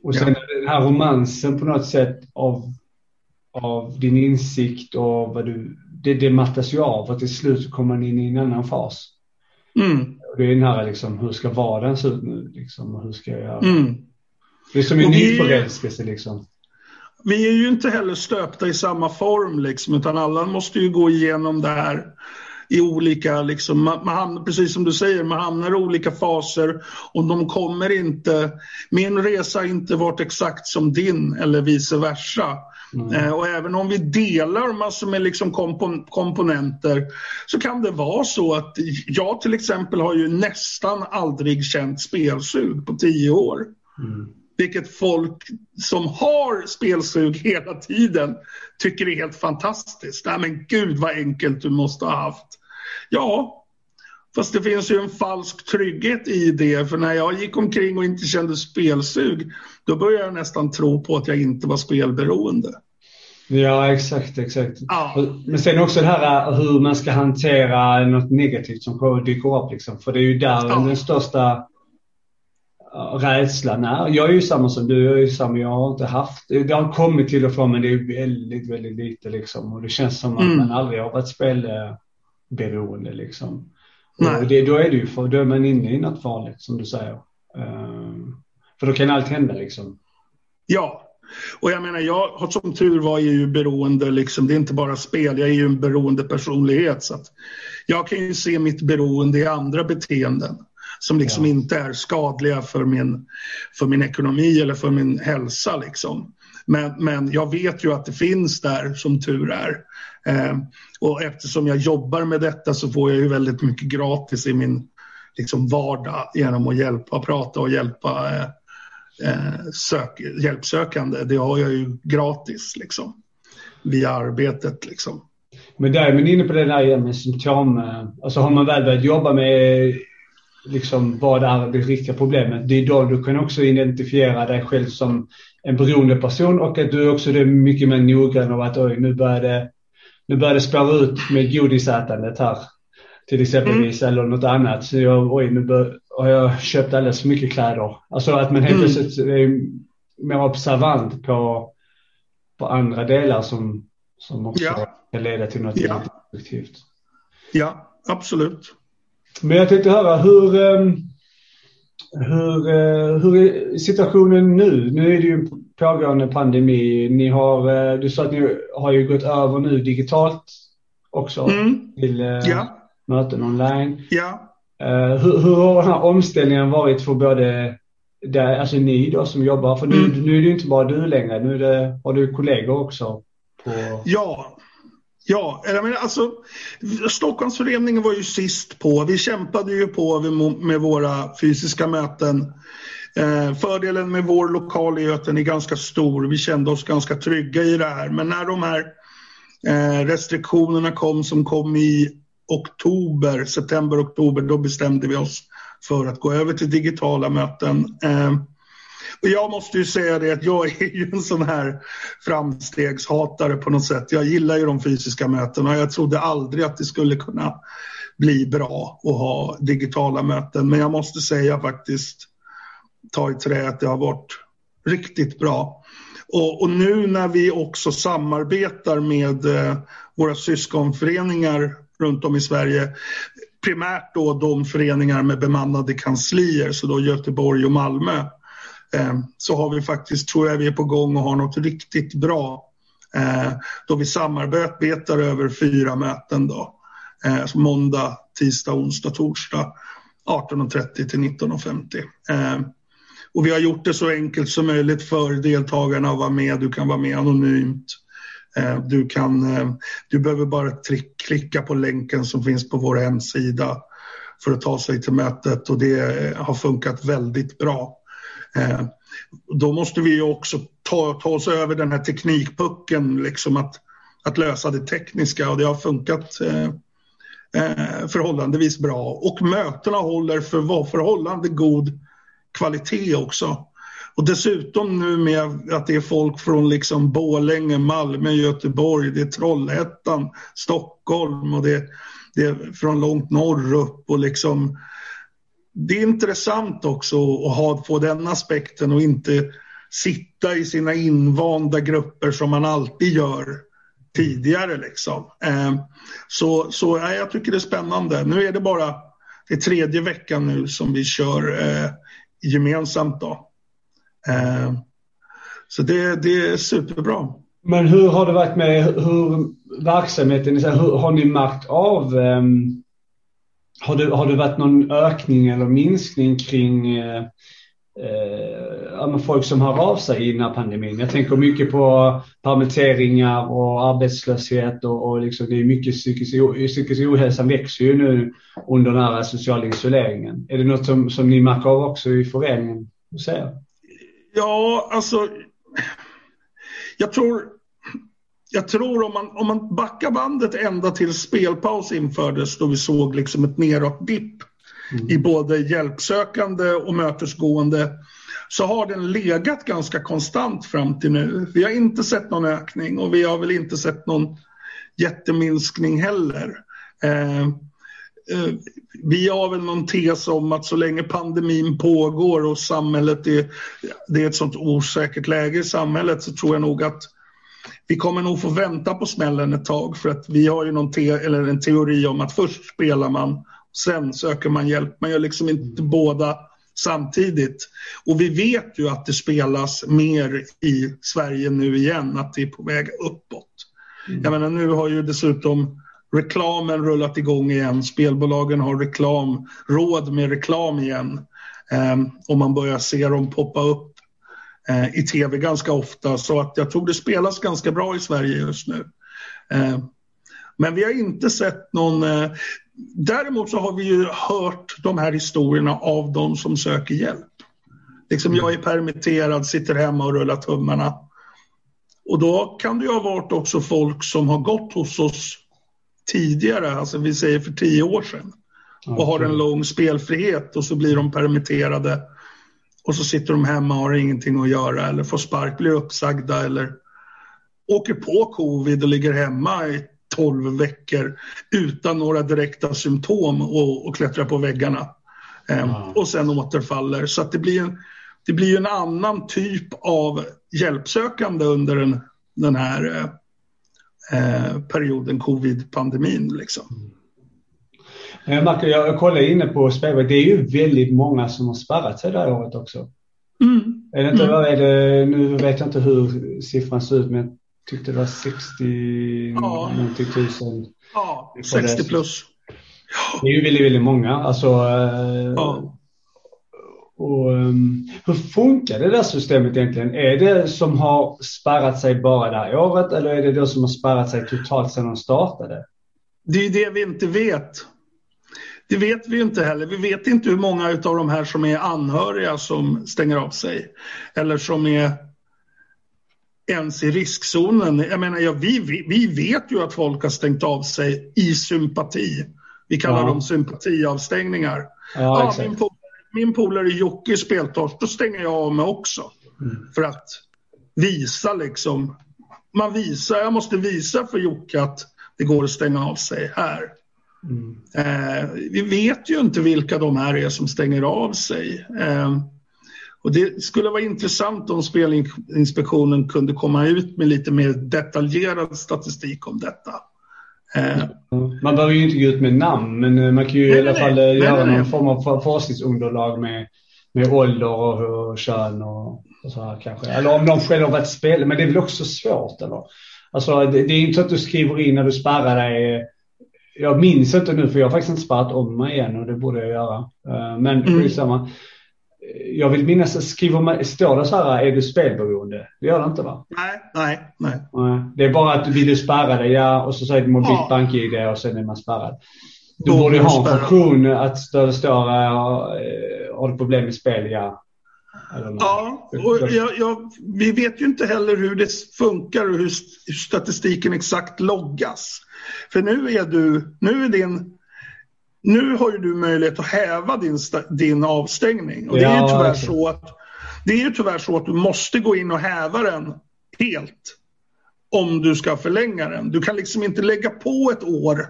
Och sen ja. den här romansen på något sätt av, av din insikt och vad du, det, det mattas ju av och till slut kommer man in i en annan fas. Mm. Det är den här liksom, hur ska vardagen se ut nu liksom, och hur ska jag mm. Det är som en ny förälskelse liksom vi är ju inte heller stöpta i samma form liksom, utan alla måste ju gå igenom det här i olika, liksom, man, man, precis som du säger, man hamnar i olika faser och de kommer inte, min resa har inte varit exakt som din eller vice versa. Mm. Eh, och även om vi delar massor med liksom kompon komponenter så kan det vara så att jag till exempel har ju nästan aldrig känt spelsug på tio år. Mm vilket folk som har spelsug hela tiden tycker är helt fantastiskt. Nej men gud vad enkelt du måste ha haft. Ja, fast det finns ju en falsk trygghet i det. För när jag gick omkring och inte kände spelsug, då började jag nästan tro på att jag inte var spelberoende. Ja, exakt, exakt. Ja. Men sen också det här hur man ska hantera något negativt som dyker upp. Liksom. För det är ju där ja. den största rädslan är. Jag är ju samma som du, jag är ju samma, jag har inte haft, det har kommit till och från men det är väldigt, väldigt lite liksom. Och det känns som att mm. man aldrig har varit spelberoende liksom. Nej. Och det, då är det ju, för då är man inne i något farligt som du säger. Uh, för då kan allt hända liksom. Ja, och jag menar, jag som tur var är ju beroende, liksom, det är inte bara spel, jag är ju en beroende personlighet. Så att jag kan ju se mitt beroende i andra beteenden som liksom ja. inte är skadliga för min, för min ekonomi eller för min hälsa. Liksom. Men, men jag vet ju att det finns där, som tur är. Eh, och eftersom jag jobbar med detta så får jag ju väldigt mycket gratis i min liksom, vardag genom att hjälpa, prata och hjälpa eh, eh, sök, hjälpsökande. Det har jag ju gratis liksom, via arbetet. Liksom. Men där är man inne på det där med symptom. Eh, alltså har man väl börjat jobba med liksom, vad är det riktiga problemet, det är då du kan också identifiera dig själv som en beroende person och att du också är mycket mer noggrann av att oj, nu börjar det, nu börjar det spåra ut med godisätandet här. Till exempelvis mm. eller något annat. Så jag, oj, nu bör, har jag köpt alldeles för mycket kläder. Alltså att man helt mm. plötsligt är mer observant på, på andra delar som, som också ja. kan leda till något ja. effektivt. Ja, absolut. Men jag tänkte höra hur, ehm, hur, eh, hur är situationen nu? Nu är det ju en pågående pandemi. Ni har, eh, du sa att ni har ju gått över nu digitalt också mm. till eh, ja. möten online. Ja. Hur, hur har den här omställningen varit för både där, alltså ni då som jobbar? För nu, mm. nu är det ju inte bara du längre, nu är det, har du kollegor också. På... Ja, Ja, jag menar, alltså, Stockholmsföreningen var ju sist på. Vi kämpade ju på med våra fysiska möten. Eh, fördelen med vår lokal är att den är ganska stor. Vi kände oss ganska trygga i det här. Men när de här eh, restriktionerna kom som kom i oktober, september, oktober, då bestämde vi oss för att gå över till digitala möten. Eh, och jag måste ju säga det att jag är ju en sån här framstegshatare på något sätt. Jag gillar ju de fysiska mötena. Jag trodde aldrig att det skulle kunna bli bra att ha digitala möten. Men jag måste säga faktiskt, ta i trä, att det har varit riktigt bra. Och, och nu när vi också samarbetar med eh, våra syskonföreningar runt om i Sverige, primärt då de föreningar med bemannade kanslier, så då Göteborg och Malmö, Eh, så har vi faktiskt, tror jag vi är på gång och har något riktigt bra eh, då vi samarbetar över fyra möten då. Eh, måndag, tisdag, onsdag, torsdag 18.30 till 19.50. Och vi har gjort det så enkelt som möjligt för deltagarna att vara med. Du kan vara med anonymt. Du, kan, du behöver bara klicka på länken som finns på vår hemsida för att ta sig till mötet och det har funkat väldigt bra. Eh, då måste vi också ta, ta oss över den här teknikpucken, liksom att, att lösa det tekniska och det har funkat eh, eh, förhållandevis bra. Och mötena håller för var förhållande god kvalitet också. Och dessutom nu med att det är folk från liksom Bålänge, Malmö, Göteborg, det är Trollhättan, Stockholm och det, det är från långt norr upp och liksom det är intressant också att ha, få den aspekten och inte sitta i sina invanda grupper som man alltid gör tidigare. Liksom. Eh, så så ja, jag tycker det är spännande. Nu är det bara det tredje veckan nu som vi kör eh, gemensamt. Då. Eh, så det, det är superbra. Men hur har det varit med hur verksamheten, hur, har ni märkt av um har det, har det varit någon ökning eller minskning kring eh, eh, folk som hör av sig innan pandemin? Jag tänker mycket på permitteringar och arbetslöshet och, och liksom det är mycket psykisk, psykisk växer ju nu under den här sociala isoleringen. Är det något som, som ni märker av också i föreningen? Ja, alltså jag tror jag tror om man, om man backar bandet ända till spelpaus infördes då vi såg liksom ett neråt-dipp mm. i både hjälpsökande och mötesgående så har den legat ganska konstant fram till nu. Vi har inte sett någon ökning och vi har väl inte sett någon jätteminskning heller. Eh, eh, vi har väl någon tes om att så länge pandemin pågår och samhället är, det är ett sånt osäkert läge i samhället så tror jag nog att vi kommer nog få vänta på smällen ett tag för att vi har ju någon te eller en teori om att först spelar man, sen söker man hjälp. Man gör liksom inte båda samtidigt. Och vi vet ju att det spelas mer i Sverige nu igen, att det är på väg uppåt. Mm. Jag menar nu har ju dessutom reklamen rullat igång igen. Spelbolagen har reklam, råd med reklam igen. Um, och man börjar se dem poppa upp i tv ganska ofta. Så att jag tror det spelas ganska bra i Sverige just nu. Uh, men vi har inte sett någon... Uh, däremot så har vi ju hört de här historierna av de som söker hjälp. Liksom jag är permitterad, sitter hemma och rullar tummarna. Och då kan det ju ha varit också folk som har gått hos oss tidigare, alltså vi säger för tio år sedan och har en lång spelfrihet och så blir de permitterade och så sitter de hemma och har ingenting att göra eller får spark, blir uppsagda eller åker på covid och ligger hemma i tolv veckor utan några direkta symptom och, och klättrar på väggarna. Mm. och sen återfaller. Så det blir en, det blir en annan typ av hjälpsökande under den, den här eh, eh, perioden covid-pandemin. Liksom. Mm. Marco, jag kollar inne på spelverk. Det är ju väldigt många som har spärrat sig det här året också. Mm. Är det inte, mm. är det, nu vet jag inte hur siffran ser ut, men jag tyckte det var 60 ja. tusen. Ja, 60 plus. Det är ju väldigt, väldigt många. Alltså, eh, ja. Och, um, hur funkar det där systemet egentligen? Är det som har spärrat sig bara det här året eller är det det som har spärrat sig totalt sedan de startade? Det är det vi inte vet. Det vet vi inte heller. Vi vet inte hur många av de här som är anhöriga som stänger av sig. Eller som är ens i riskzonen. Jag menar, ja, vi, vi, vi vet ju att folk har stängt av sig i sympati. Vi kallar ja. dem sympatiavstängningar. Ja, ja, min min polare Jocke speltorsk, då stänger jag av mig också. Mm. För att visa liksom, man visar, jag måste visa för Jocke att det går att stänga av sig här. Mm. Eh, vi vet ju inte vilka de här är som stänger av sig. Eh, och det skulle vara intressant om Spelinspektionen kunde komma ut med lite mer detaljerad statistik om detta. Eh, man behöver ju inte gå ut med namn, men eh, man kan ju nej, i alla fall nej, göra nej, någon form av forskningsunderlag med, med ålder och, och kön och, och så här kanske. Eller om de själva varit spelare, men det är väl också svårt eller? Alltså det, det är inte så att du skriver in när du spärrar dig. Jag minns inte nu för jag har faktiskt inte sparat om mig igen och det borde jag göra. Eh, men mm. skitsamma jag vill minnas, skriver man, står det så här, är du spelberoende? Det gör det inte va? Nej, nej, nej. Det är bara att vill du spärra dig, ja, och så säger du mobilt ja. bank-id och sen är man spärrad. Du borde ha en funktion att det står, har du problem med spel, ja. Ja, och jag, jag, vi vet ju inte heller hur det funkar och hur, statistiken exakt loggas. För nu är du, nu är din nu har ju du möjlighet att häva din, din avstängning. Och det, är ju tyvärr så att, det är ju tyvärr så att du måste gå in och häva den helt om du ska förlänga den. Du kan liksom inte lägga på ett år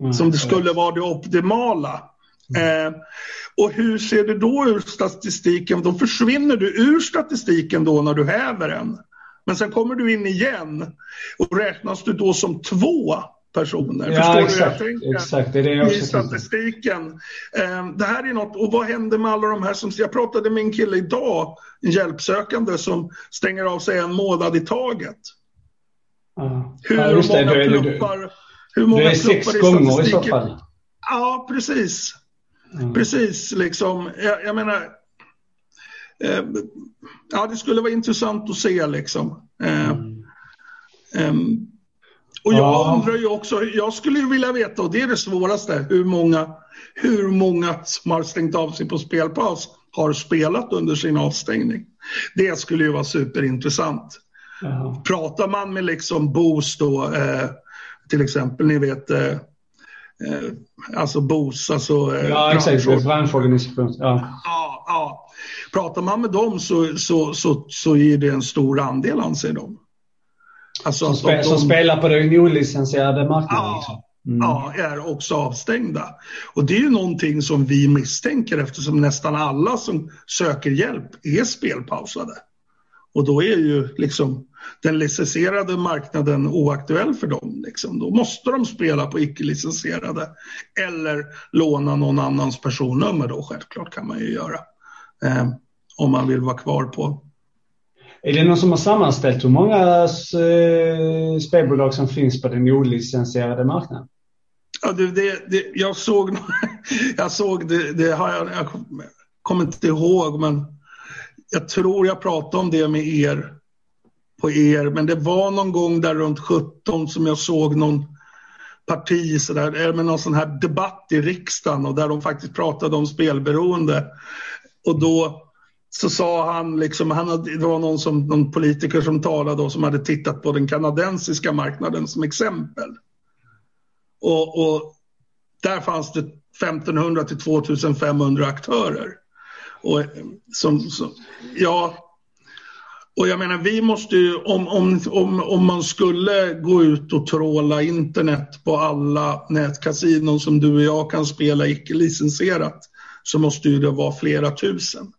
mm, som det skulle vara det optimala. Mm. Eh, och hur ser det då ur statistiken? Då försvinner du ur statistiken då när du häver den. Men sen kommer du in igen och räknas du då som två personer. Ja, Förstår exakt, du jag tänker? Exakt, det är det jag I statistiken. Um, det här är något, och vad händer med alla de här som, jag pratade med en kille idag, en hjälpsökande som stänger av sig en månad i taget. Ja. Hur, ja, många det, pluppar, hur många det är sex gånger i så fall. Ja, precis. Mm. Precis, liksom. Jag, jag menar, eh, ja, det skulle vara intressant att se liksom. Eh, mm. um, och jag ja. undrar ju också, jag skulle ju vilja veta, och det är det svåraste, hur många, hur många som har stängt av sig på spelpaus har spelat under sin avstängning. Det skulle ju vara superintressant. Ja. Pratar man med liksom Boost då, eh, till exempel, ni vet, eh, eh, alltså Boost, alltså eh, ja, exakt, branschorganisation. Ja. Ja, ja. Pratar man med dem så, så, så, så är det en stor andel, anser de. Alltså som, spe, de, som spelar på den olicensierade marknaden? Ja, liksom. mm. ja, är också avstängda. Och det är ju någonting som vi misstänker eftersom nästan alla som söker hjälp är spelpausade. Och då är ju liksom den licensierade marknaden oaktuell för dem. Liksom. Då måste de spela på icke-licensierade eller låna någon annans personnummer då självklart kan man ju göra. Eh, om man vill vara kvar på. Är det någon som har sammanställt hur många eh, spelbolag som finns på den olicensierade marknaden? Ja, det, det, det, jag såg, jag såg det, det har jag, jag kommer inte ihåg men jag tror jag pratade om det med er på er, men det var någon gång där runt 17 som jag såg någon parti sådär, eh, med någon sån här debatt i riksdagen och där de faktiskt pratade om spelberoende. Och då så sa han, liksom, han hade, det var någon, som, någon politiker som talade och som hade tittat på den kanadensiska marknaden som exempel. Och, och där fanns det 1500 till 2500 aktörer. Och eh, som, som, ja, och jag menar, vi måste ju, om, om, om, om man skulle gå ut och tråla internet på alla nätkasinon som du och jag kan spela icke-licensierat så måste ju det vara flera tusen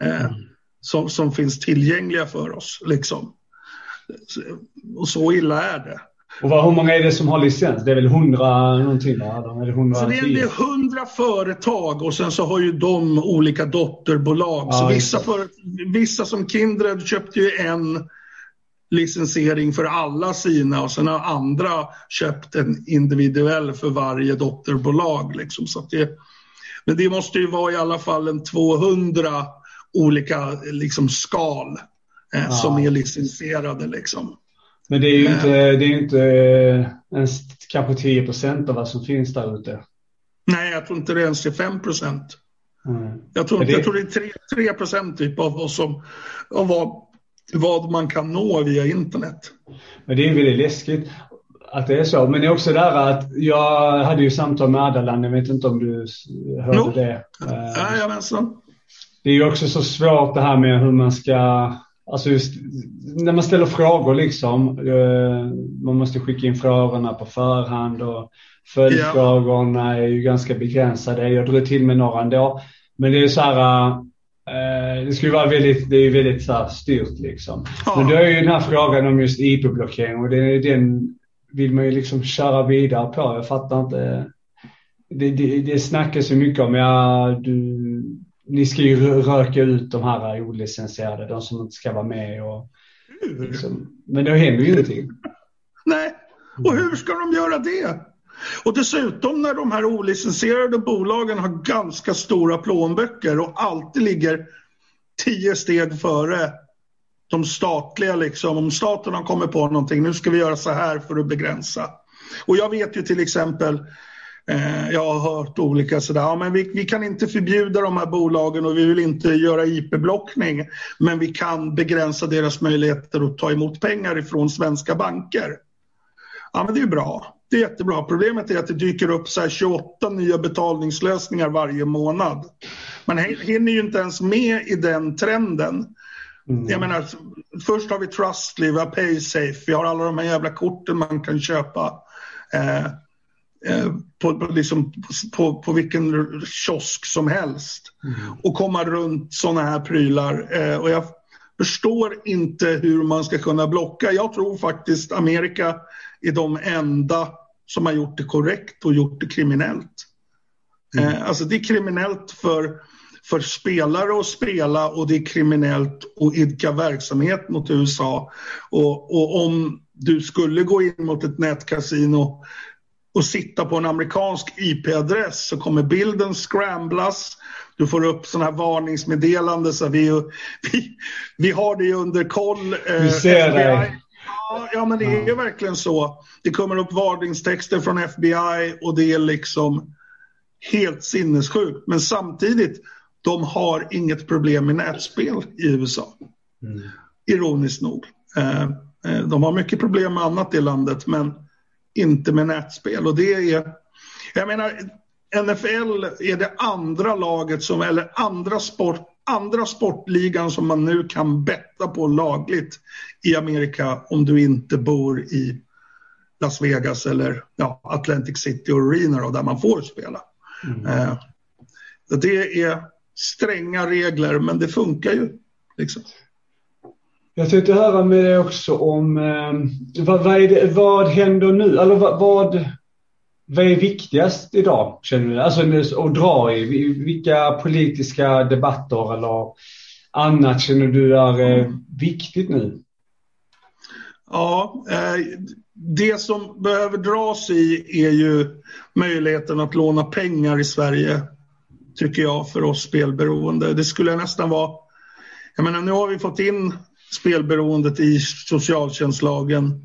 eh, mm. som, som finns tillgängliga för oss. Liksom. Och så illa är det. Och vad, hur många är det som har licens? Det är väl hundra någonting? Va? Är det, 100 så det, är, det är hundra företag och sen så har ju de olika dotterbolag. Ja, så vissa, för, vissa som Kindred köpte ju en licensiering för alla sina och sen har andra köpt en individuell för varje dotterbolag. Liksom. Så det, men det måste ju vara i alla fall en 200 olika liksom, skal eh, ja. som är licensierade. Liksom. Men det är ju inte, det är inte ens kanske 10 procent av vad som finns där ute. Nej, jag tror inte det är ens är 5 procent. Mm. Jag, tror, det... jag tror det är 3 procent typ av, vad, som, av vad, vad man kan nå via internet. Men det är väldigt läskigt att det är så. Men det är också där att jag hade ju samtal med Adalan, jag vet inte om du hörde no. det. Jajamensan. Det är ju också så svårt det här med hur man ska Alltså just när man ställer frågor liksom. Eh, man måste skicka in frågorna på förhand och följdfrågorna är ju ganska begränsade. Jag drog till med några ändå. Men det är så här. Eh, det skulle vara väldigt, det är väldigt så här styrt liksom. Men då är ju den här frågan om just IP-blockering och det, den vill man ju liksom köra vidare på. Jag fattar inte. Det, det, det snackas ju mycket om, ja du ni ska ju röka ut de här olicensierade, de som inte ska vara med. Och, liksom, men det händer ju ingenting. Nej, och hur ska de göra det? Och dessutom när de här olicensierade bolagen har ganska stora plånböcker och alltid ligger tio steg före de statliga. Liksom. Om staten har kommit på någonting, nu ska vi göra så här för att begränsa. Och jag vet ju till exempel jag har hört olika sådär, ja, men vi, vi, kan inte förbjuda de här bolagen och vi vill inte göra IP-blockning, men vi kan begränsa deras möjligheter att ta emot pengar ifrån svenska banker. Ja, men det är bra. Det är jättebra. Problemet är att det dyker upp så 28 nya betalningslösningar varje månad. Man hinner ju inte ens med i den trenden. Mm. Jag menar, först har vi Trustly, vi har Paysafe, vi har alla de här jävla korten man kan köpa. Eh, Eh, på, på, liksom, på, på vilken kiosk som helst mm. och komma runt sådana här prylar. Eh, och jag förstår inte hur man ska kunna blocka. Jag tror faktiskt Amerika är de enda som har gjort det korrekt och gjort det kriminellt. Mm. Eh, alltså det är kriminellt för, för spelare att spela och det är kriminellt att idka verksamhet mot USA. Och, och om du skulle gå in mot ett nätkasino och sitta på en amerikansk IP-adress så kommer bilden scramblas. Du får upp sådana här varningsmeddelanden. Så vi, vi, vi har det under koll. Eh, vi ser det. Ja, ja, men det är verkligen så. Det kommer upp varningstexter från FBI och det är liksom helt sinnessjukt. Men samtidigt, de har inget problem med nätspel i USA. Mm. Ironiskt nog. Eh, eh, de har mycket problem med annat i landet, men inte med nätspel. Och det är, jag menar, NFL är det andra laget som, eller andra sport, andra sportligan som man nu kan betta på lagligt i Amerika om du inte bor i Las Vegas eller ja, Atlantic City Arena då, där man får spela. Mm. Eh, det är stränga regler men det funkar ju. Liksom. Jag tänkte höra med dig också om eh, vad, vad, det, vad händer nu? Eller vad, vad, vad är viktigast idag känner du? Alltså att dra i vilka politiska debatter eller annat känner du är eh, viktigt nu? Ja, eh, det som behöver dras i är ju möjligheten att låna pengar i Sverige, tycker jag, för oss spelberoende. Det skulle nästan vara... Jag menar, nu har vi fått in spelberoendet i socialtjänstlagen.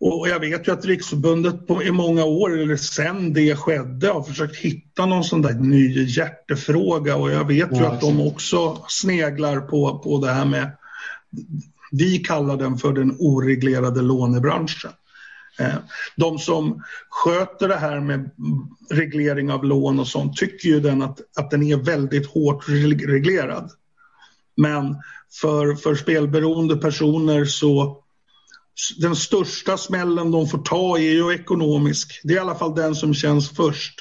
Och jag vet ju att Riksförbundet på, i många år, eller sen det skedde, har försökt hitta någon sån där ny hjärtefråga och jag vet ju att de också sneglar på, på det här med vi kallar den för den oreglerade lånebranschen. Eh, de som sköter det här med reglering av lån och sånt tycker ju den att, att den är väldigt hårt reglerad. Men för, för spelberoende personer så den största smällen de får ta är ju ekonomisk. Det är i alla fall den som känns först.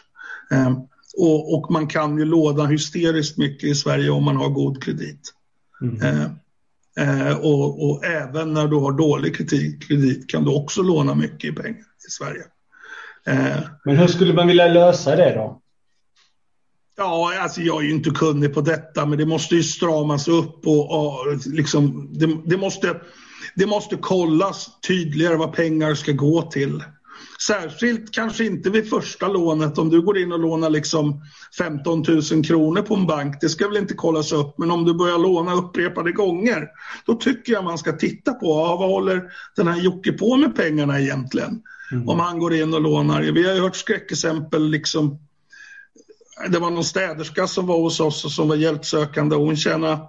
Eh, och, och, man kan ju låna hysteriskt mycket i Sverige om man har god kredit. Mm. Eh, Eh, och, och, även när du har dålig kredit, kredit kan du också låna mycket i pengar i Sverige. Eh, Men hur skulle man vilja lösa det då? Ja, alltså jag är ju inte kunnig på detta, men det måste ju stramas upp och, och liksom, det, det, måste, det måste kollas tydligare vad pengar ska gå till. Särskilt kanske inte vid första lånet om du går in och lånar liksom 15 000 kronor på en bank. Det ska väl inte kollas upp, men om du börjar låna upprepade gånger, då tycker jag man ska titta på ja, vad håller den här Jocke på med pengarna egentligen? Mm. Om han går in och lånar. Vi har ju hört skräckexempel liksom det var någon städerska som var hos oss och som var hjälpsökande och hon tjänade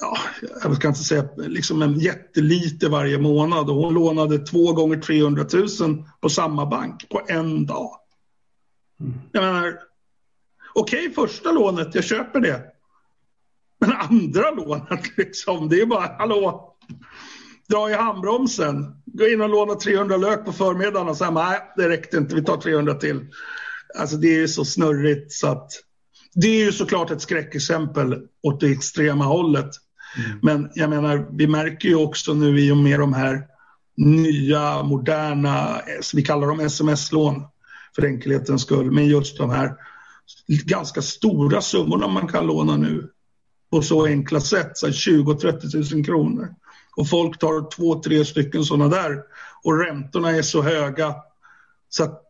ja, jag ska inte säga liksom en jättelite varje månad och hon lånade två gånger 300 000 på samma bank på en dag. Mm. Jag menar, okej okay, första lånet, jag köper det. Men andra lånet liksom, det är bara hallå, dra i handbromsen, gå in och låna 300 lök på förmiddagen och säga nej, det räckte inte, vi tar 300 till. Alltså det är så snurrigt så att det är ju såklart ett skräckexempel åt det extrema hållet. Mm. Men jag menar, vi märker ju också nu i och med de här nya, moderna, vi kallar dem sms-lån för enkelhetens skull, men just de här ganska stora summorna man kan låna nu på så enkla sätt, så 20-30 000 kronor. Och folk tar två, tre stycken sådana där och räntorna är så höga så att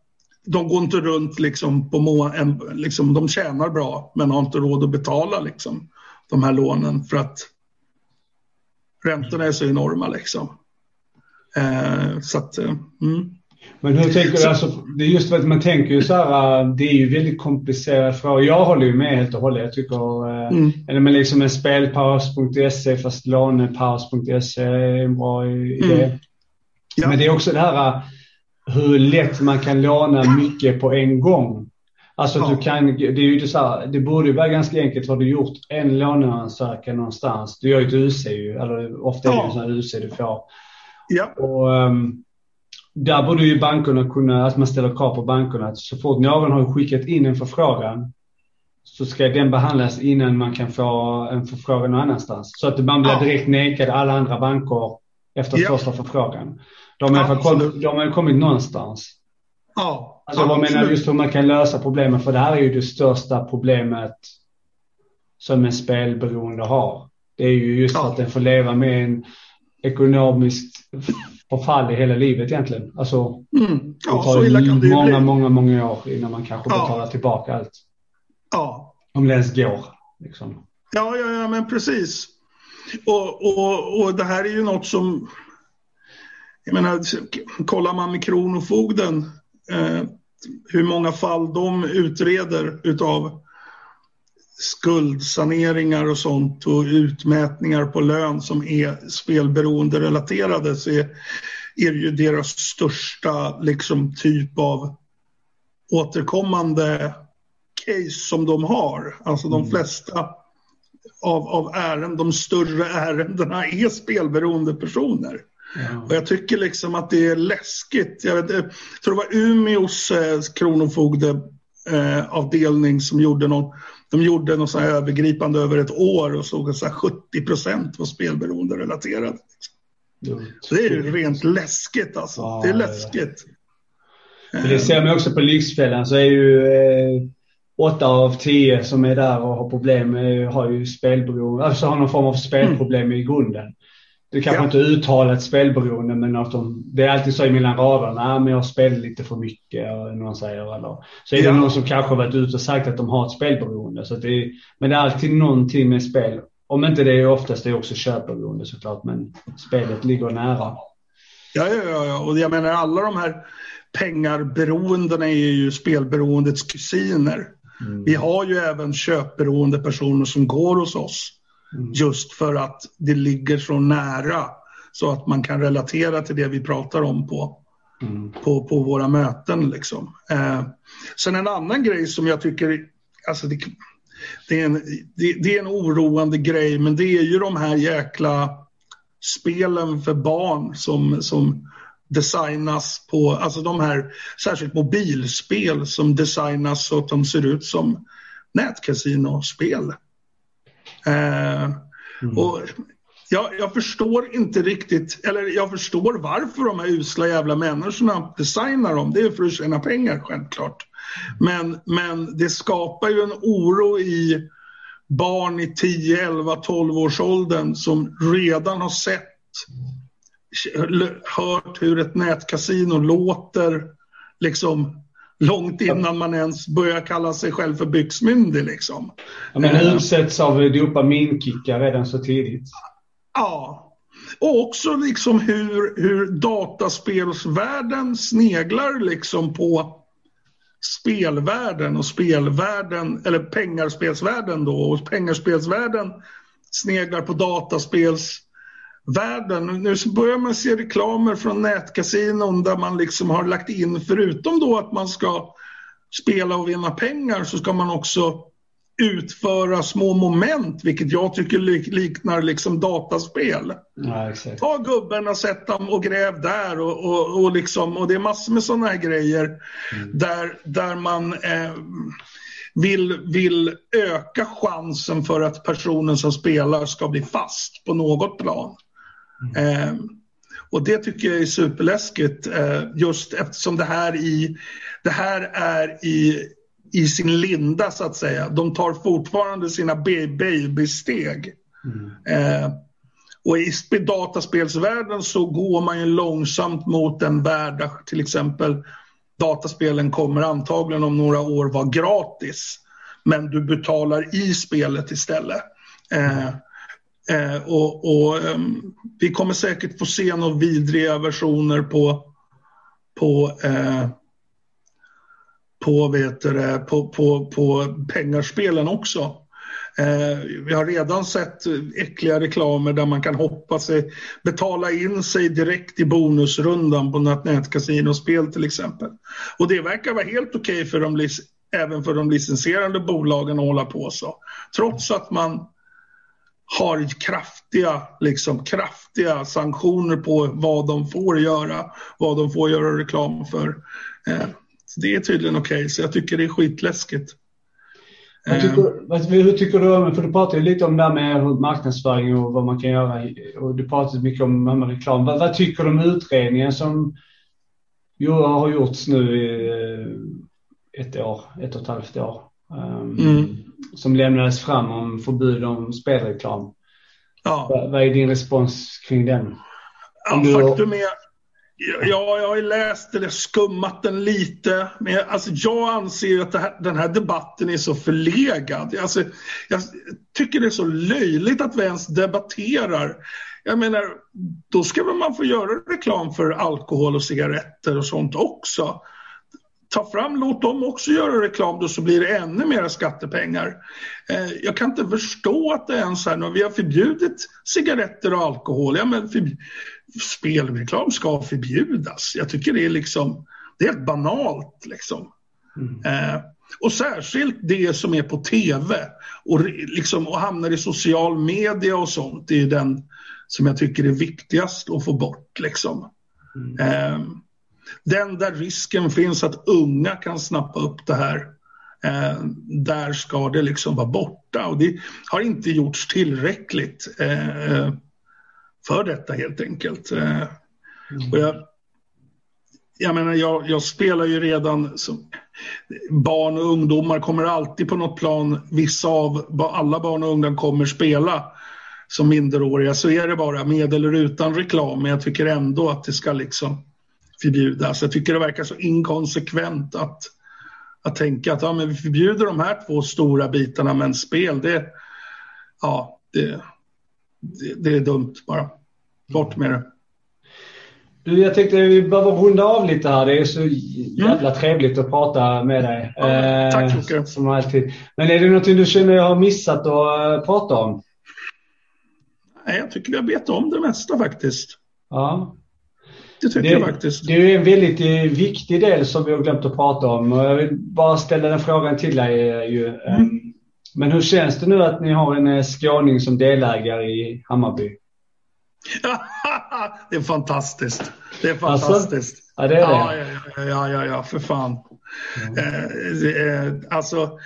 de går inte runt liksom på må en, liksom, de tjänar bra men har inte råd att betala liksom, de här lånen för att räntorna är så enorma liksom. Eh, så att, eh, mm. Men hur tänker du, alltså, det är just att man tänker ju så här, det är ju väldigt komplicerat frågor. Jag håller ju med helt och hållet. Jag tycker, eh, mm. eller men liksom en spelpaus.se fast lånepaus.se är en bra idé. Mm. Ja. Men det är också det här hur lätt man kan låna mycket på en gång. Alltså ja. du kan, det är ju så här, det borde ju vara ganska enkelt. Har du gjort en låneansökan någonstans, du gör ju ett UC ju, eller ofta är det ju sådana UC du får. Ja. Och, um, där borde ju bankerna kunna, att man ställer krav på bankerna att så fort någon har skickat in en förfrågan så ska den behandlas innan man kan få en förfrågan någon annanstans. Så att man blir ja. direkt nekad alla andra banker efter ja. första förfrågan. De har, ja, kommit, de har kommit någonstans. Ja, alltså, jag menar just hur man kan lösa problemet, för det här är ju det största problemet som en spelberoende har. Det är ju just ja. att den får leva med en ekonomiskt förfall i hela livet egentligen. Alltså, mm. ja, det tar så illa kan det många, många, många år innan man kanske ja. betalar tillbaka allt. Ja. Om det ens går. Liksom. Ja, ja, ja, men precis. Och, och, och det här är ju något som jag menar, kollar man med Kronofogden eh, hur många fall de utreder utav skuldsaneringar och sånt och utmätningar på lön som är spelberoende relaterade så är, är ju deras största liksom, typ av återkommande case som de har. Alltså de mm. flesta av, av ärenden, de större ärendena är spelberoende personer. Ja. Och jag tycker liksom att det är läskigt. Jag, vet, jag tror det var Umeås eh, kronofogde eh, som gjorde någon, de gjorde något så övergripande över ett år och såg att 70 procent var spelberoende relaterat. Så det är ju rent läskigt alltså. Ja, det är läskigt. Ja. Det ser man också på Lyxfällan så är ju eh, åtta av tio som är där och har problem eh, har ju spelberoende, alltså har någon form av spelproblem mm. i grunden. Det kanske ja. inte uttalat spelberoende men att de, det är alltid så i mellan raderna, men jag spelar lite för mycket eller någon säger eller så är det ja. någon som kanske varit ute och sagt att de har ett spelberoende. Så det, men det är alltid någonting med spel. Om inte det är oftast det är också köpberoende såklart men spelet ligger nära. Ja, ja, ja, och jag menar alla de här pengarberoendena är ju spelberoendets kusiner. Mm. Vi har ju även köpberoende personer som går hos oss. Mm. Just för att det ligger så nära så att man kan relatera till det vi pratar om på, mm. på, på våra möten. Liksom. Eh, sen en annan grej som jag tycker, alltså det, det, är en, det, det, är en oroande grej, men det är ju de här jäkla spelen för barn som, som designas på, alltså de här särskilt mobilspel som designas så att de ser ut som nätkasinospel. Eh, mm. och jag, jag, förstår inte riktigt, eller jag förstår varför de här usla jävla människorna designar dem. Det är för att tjäna pengar självklart. Men, men det skapar ju en oro i barn i 10, 11, 12 års åldern som redan har sett, hört hur ett nätkasino låter liksom långt innan man ens börjar kalla sig själv för byxmyndig. Liksom. Ja, men uh, utsätts av dopaminkickar redan så tidigt. Ja, och också liksom hur, hur dataspelsvärlden sneglar liksom på spelvärlden och spelvärlden, eller pengarspelsvärlden då, och pengarspelsvärlden sneglar på dataspelsvärlden. Nu börjar man se reklamer från nätkasinon där man liksom har lagt in, förutom då att man ska spela och vinna pengar, så ska man också utföra små moment, vilket jag tycker liknar liksom dataspel. Ja, Ta gubben och sätt dem och gräv där och, och, och, liksom, och det är massor med sådana här grejer mm. där, där man eh, vill, vill öka chansen för att personen som spelar ska bli fast på något plan. Eh, och det tycker jag är superläskigt eh, just eftersom det här, i, det här är i i sin linda så att säga. De tar fortfarande sina babysteg. Mm. Eh, och i dataspelsvärlden så går man ju långsamt mot en värld där till exempel dataspelen kommer antagligen om några år vara gratis. Men du betalar i spelet istället. Eh, eh, och, och eh, Vi kommer säkert få se några vidriga versioner på, på eh, på, vet du, på, på, på pengarspelen också. Eh, vi har redan sett äckliga reklamer där man kan hoppa sig, betala in sig direkt i bonusrundan på något nätkasinospel till exempel. Och det verkar vara helt okej okay för de, även för de licensierande bolagen att hålla på så. Trots att man har kraftiga, liksom, kraftiga sanktioner på vad de får göra, vad de får göra reklam för. Eh, det är tydligen okej, okay, så jag tycker det är skitläskigt. Tycker, hur tycker du, för du pratar ju lite om det här med marknadsföring och vad man kan göra och du pratar mycket om, om reklam. Vad, vad, tycker du om utredningen som har gjorts nu i eh, ett år, ett och ett halvt år? Um, mm. Som lämnades fram om förbud om spelreklam. Ja. Vad, är din respons kring den? Ja, du... faktum är Ja, jag har läst det, skummat den lite. Men jag, alltså, jag anser att här, den här debatten är så förlegad. Alltså, jag tycker det är så löjligt att vi ens debatterar. Jag menar, då ska väl man få göra reklam för alkohol och cigaretter och sånt också. Ta fram, låt dem också göra reklam då så blir det ännu mer skattepengar. Eh, jag kan inte förstå att det är ens här, när vi har förbjudit cigaretter och alkohol. Ja, men för, spelreklam ska förbjudas. Jag tycker det är liksom, det är helt banalt liksom. Mm. Eh, och särskilt det som är på TV och, liksom, och hamnar i social media och sånt. Det är den som jag tycker är viktigast att få bort. Liksom. Mm. Eh, den där risken finns att unga kan snappa upp det här. Eh, där ska det liksom vara borta och det har inte gjorts tillräckligt eh, för detta helt enkelt. Eh, mm. och jag, jag menar, jag, jag spelar ju redan som, barn och ungdomar kommer alltid på något plan, vissa av alla barn och ungdomar kommer spela som minderåriga så är det bara med eller utan reklam men jag tycker ändå att det ska liksom förbjudas. Jag tycker det verkar så inkonsekvent att, att tänka att ja, men vi förbjuder de här två stora bitarna men spel det, ja, det, det, det är dumt bara. Bort med det. Du, jag tänkte vi behöver runda av lite här. Det är så jävla mm. trevligt att prata med dig. Ja, eh, tack Jocke. Som alltid. Men är det någonting du känner jag har missat att uh, prata om? Nej, jag tycker vi har bett om det mesta faktiskt. Ja. Det tycker det, jag faktiskt. Det är en väldigt eh, viktig del som vi har glömt att prata om. Jag vill bara ställa den frågan till dig. Eh, ju. Mm. Men hur känns det nu att ni har en skåning som delägare i Hammarby? det är fantastiskt. Det är fantastiskt. Alltså, ja, det är det. Ja, ja, ja, ja, ja för fan. Mm. Eh, eh, alltså,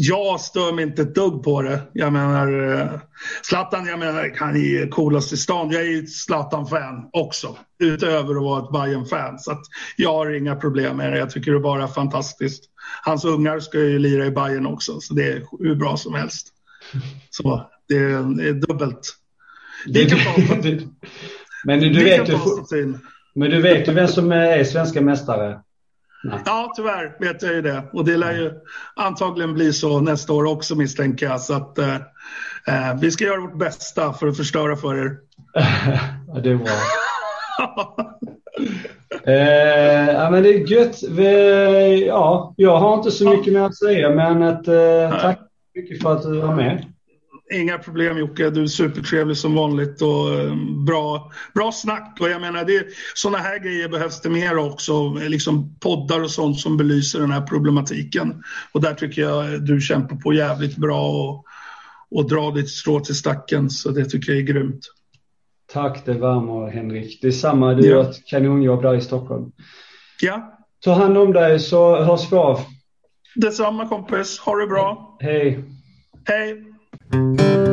jag stör mig inte ett dugg på det. Jag menar, eh, Zlatan, jag menar, han är coolast i stan. Jag är Zlatan-fan också, utöver att vara ett bayern fan Så jag har inga problem med det. Jag tycker det är bara fantastiskt. Hans ungar ska ju lira i Bayern också, så det är hur bra som helst. Så det är, det är dubbelt. Det, du, men du, du vet ju, men du vet ju vem som är svenska mästare? Nej. Ja, tyvärr vet jag ju det. Och det lär ju antagligen bli så nästa år också misstänker jag. Så att eh, eh vi ska göra vårt bästa för att förstöra för er. ja, det är bra. eh, ja, men det är gött. Vi, ja, jag har inte så mycket mer att säga, men att, eh, tack mycket för att du var med. Inga problem Jocke, du är supertrevlig som vanligt och eh, bra, bra snack. Och jag menar, det, sådana här grejer behövs det mer också, liksom poddar och sånt som belyser den här problematiken. Och där tycker jag du kämpar på jävligt bra och, och drar ditt strå till stacken, så det tycker jag är grymt. Tack, det värmer Henrik. Detsamma, du gör ett kanonjobb där i Stockholm. Ja. Ta hand om dig så hörs vi av. Detsamma kompis, ha det bra. Hej. Hej. Música